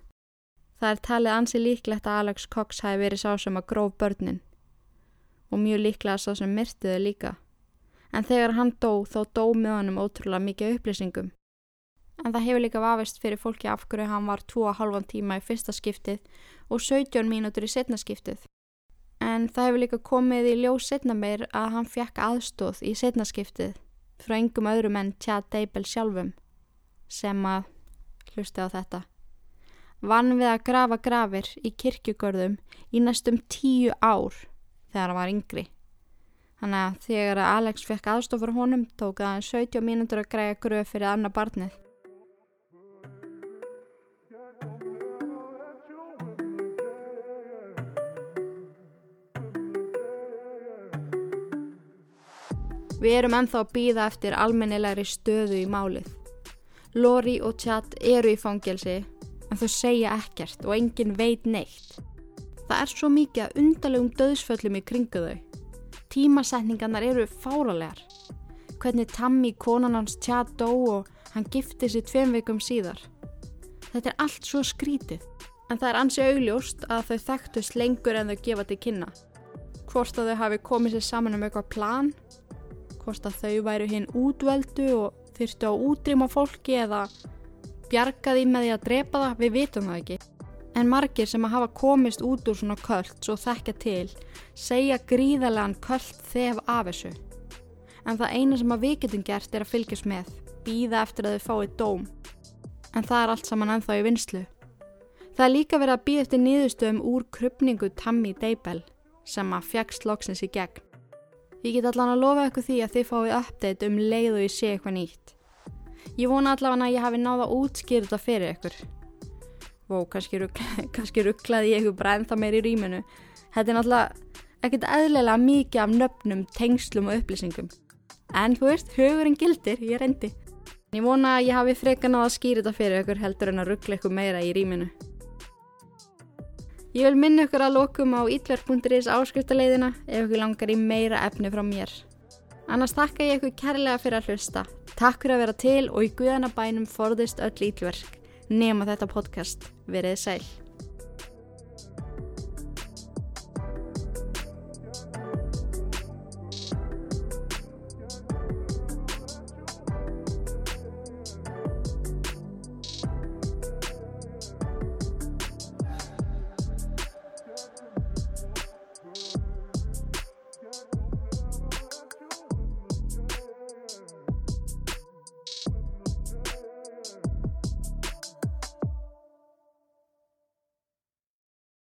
Það er talið ansi líklegt að Alex Cox hafi verið sá sem að gróf börnin og mjög líklega sá sem myrtiði líka. En þegar hann dó þá dó með honum ótrúlega mikið upplýsingum. En það hefur líka vafist fyrir fólki af hverju hann var 2,5 tíma í fyrsta skiptið og 17 mínútur í setna skiptið. En það hefur líka komið í ljós setna meir að hann fekk aðstóð í setna skiptið frá yngum öðrum en Chad Daybell sjálfum sem að hlusti á þetta. Vann við að grafa grafir í kirkjugörðum í næstum tíu ár þegar hann var yngri. Þannig að þegar Alex fekk aðstof fyrir honum tók það hann 17 mínútur að græja gröf fyrir annað barnið. Við erum ennþá að býða eftir almennilegri stöðu í málið. Lori og Chad eru í fangelsi en þau segja ekkert og enginn veit neitt. Það er svo mikið að undarlegum döðsföllum í kringu þau. Tímasetningarnar eru fáralegar. Hvernig Tammy, konan hans Chad dó og hann gifti sér tveim veikum síðar. Þetta er allt svo skrítið. En það er ansi augljóst að þau þekktust lengur en þau gefa til kynna. Hvort að þau hafi komið sér saman um eitthvað plan hvort að þau væru hinn útvöldu og þyrstu að útrýma fólki eða bjarga því með því að drepa það, við vitum það ekki. En margir sem að hafa komist út úr svona kvöld svo þekkja til segja gríðarlegan kvöld þef af þessu. En það eina sem að við getum gert er að fylgjast með, býða eftir að þau fáið dóm. En það er allt saman ennþá í vinslu. Það er líka verið að býða eftir nýðustöðum úr krupningu Tammy Daybell sem að fjagst loksins í gegn. Ég get allan að lofa ykkur því að þið fáið update um leið og ég sé eitthvað nýtt. Ég vona allavega að ég hafi náða þetta fyrir ykkur. Vó, kannski, rugg, kannski rugglaði ég ykkur bara ennþá meir í rýminu. Þetta er náttúrulega ekkert eðlilega mikið af nöfnum, tengslum og upplýsingum. En þú veist, hugurinn gildir, ég reyndi. Ég vona að ég hafi freka náða að skýra þetta fyrir ykkur heldur en að ruggla ykkur meira í rýminu. Ég vil minna ykkur að lokum á ítverk.is áskriftaleiðina ef ykkur langar í meira efni frá mér. Annars þakka ég ykkur kærlega fyrir að hlusta. Takk fyrir að vera til og í guðanabænum forðist öll ítverk. Nema þetta podcast. Verið sæl.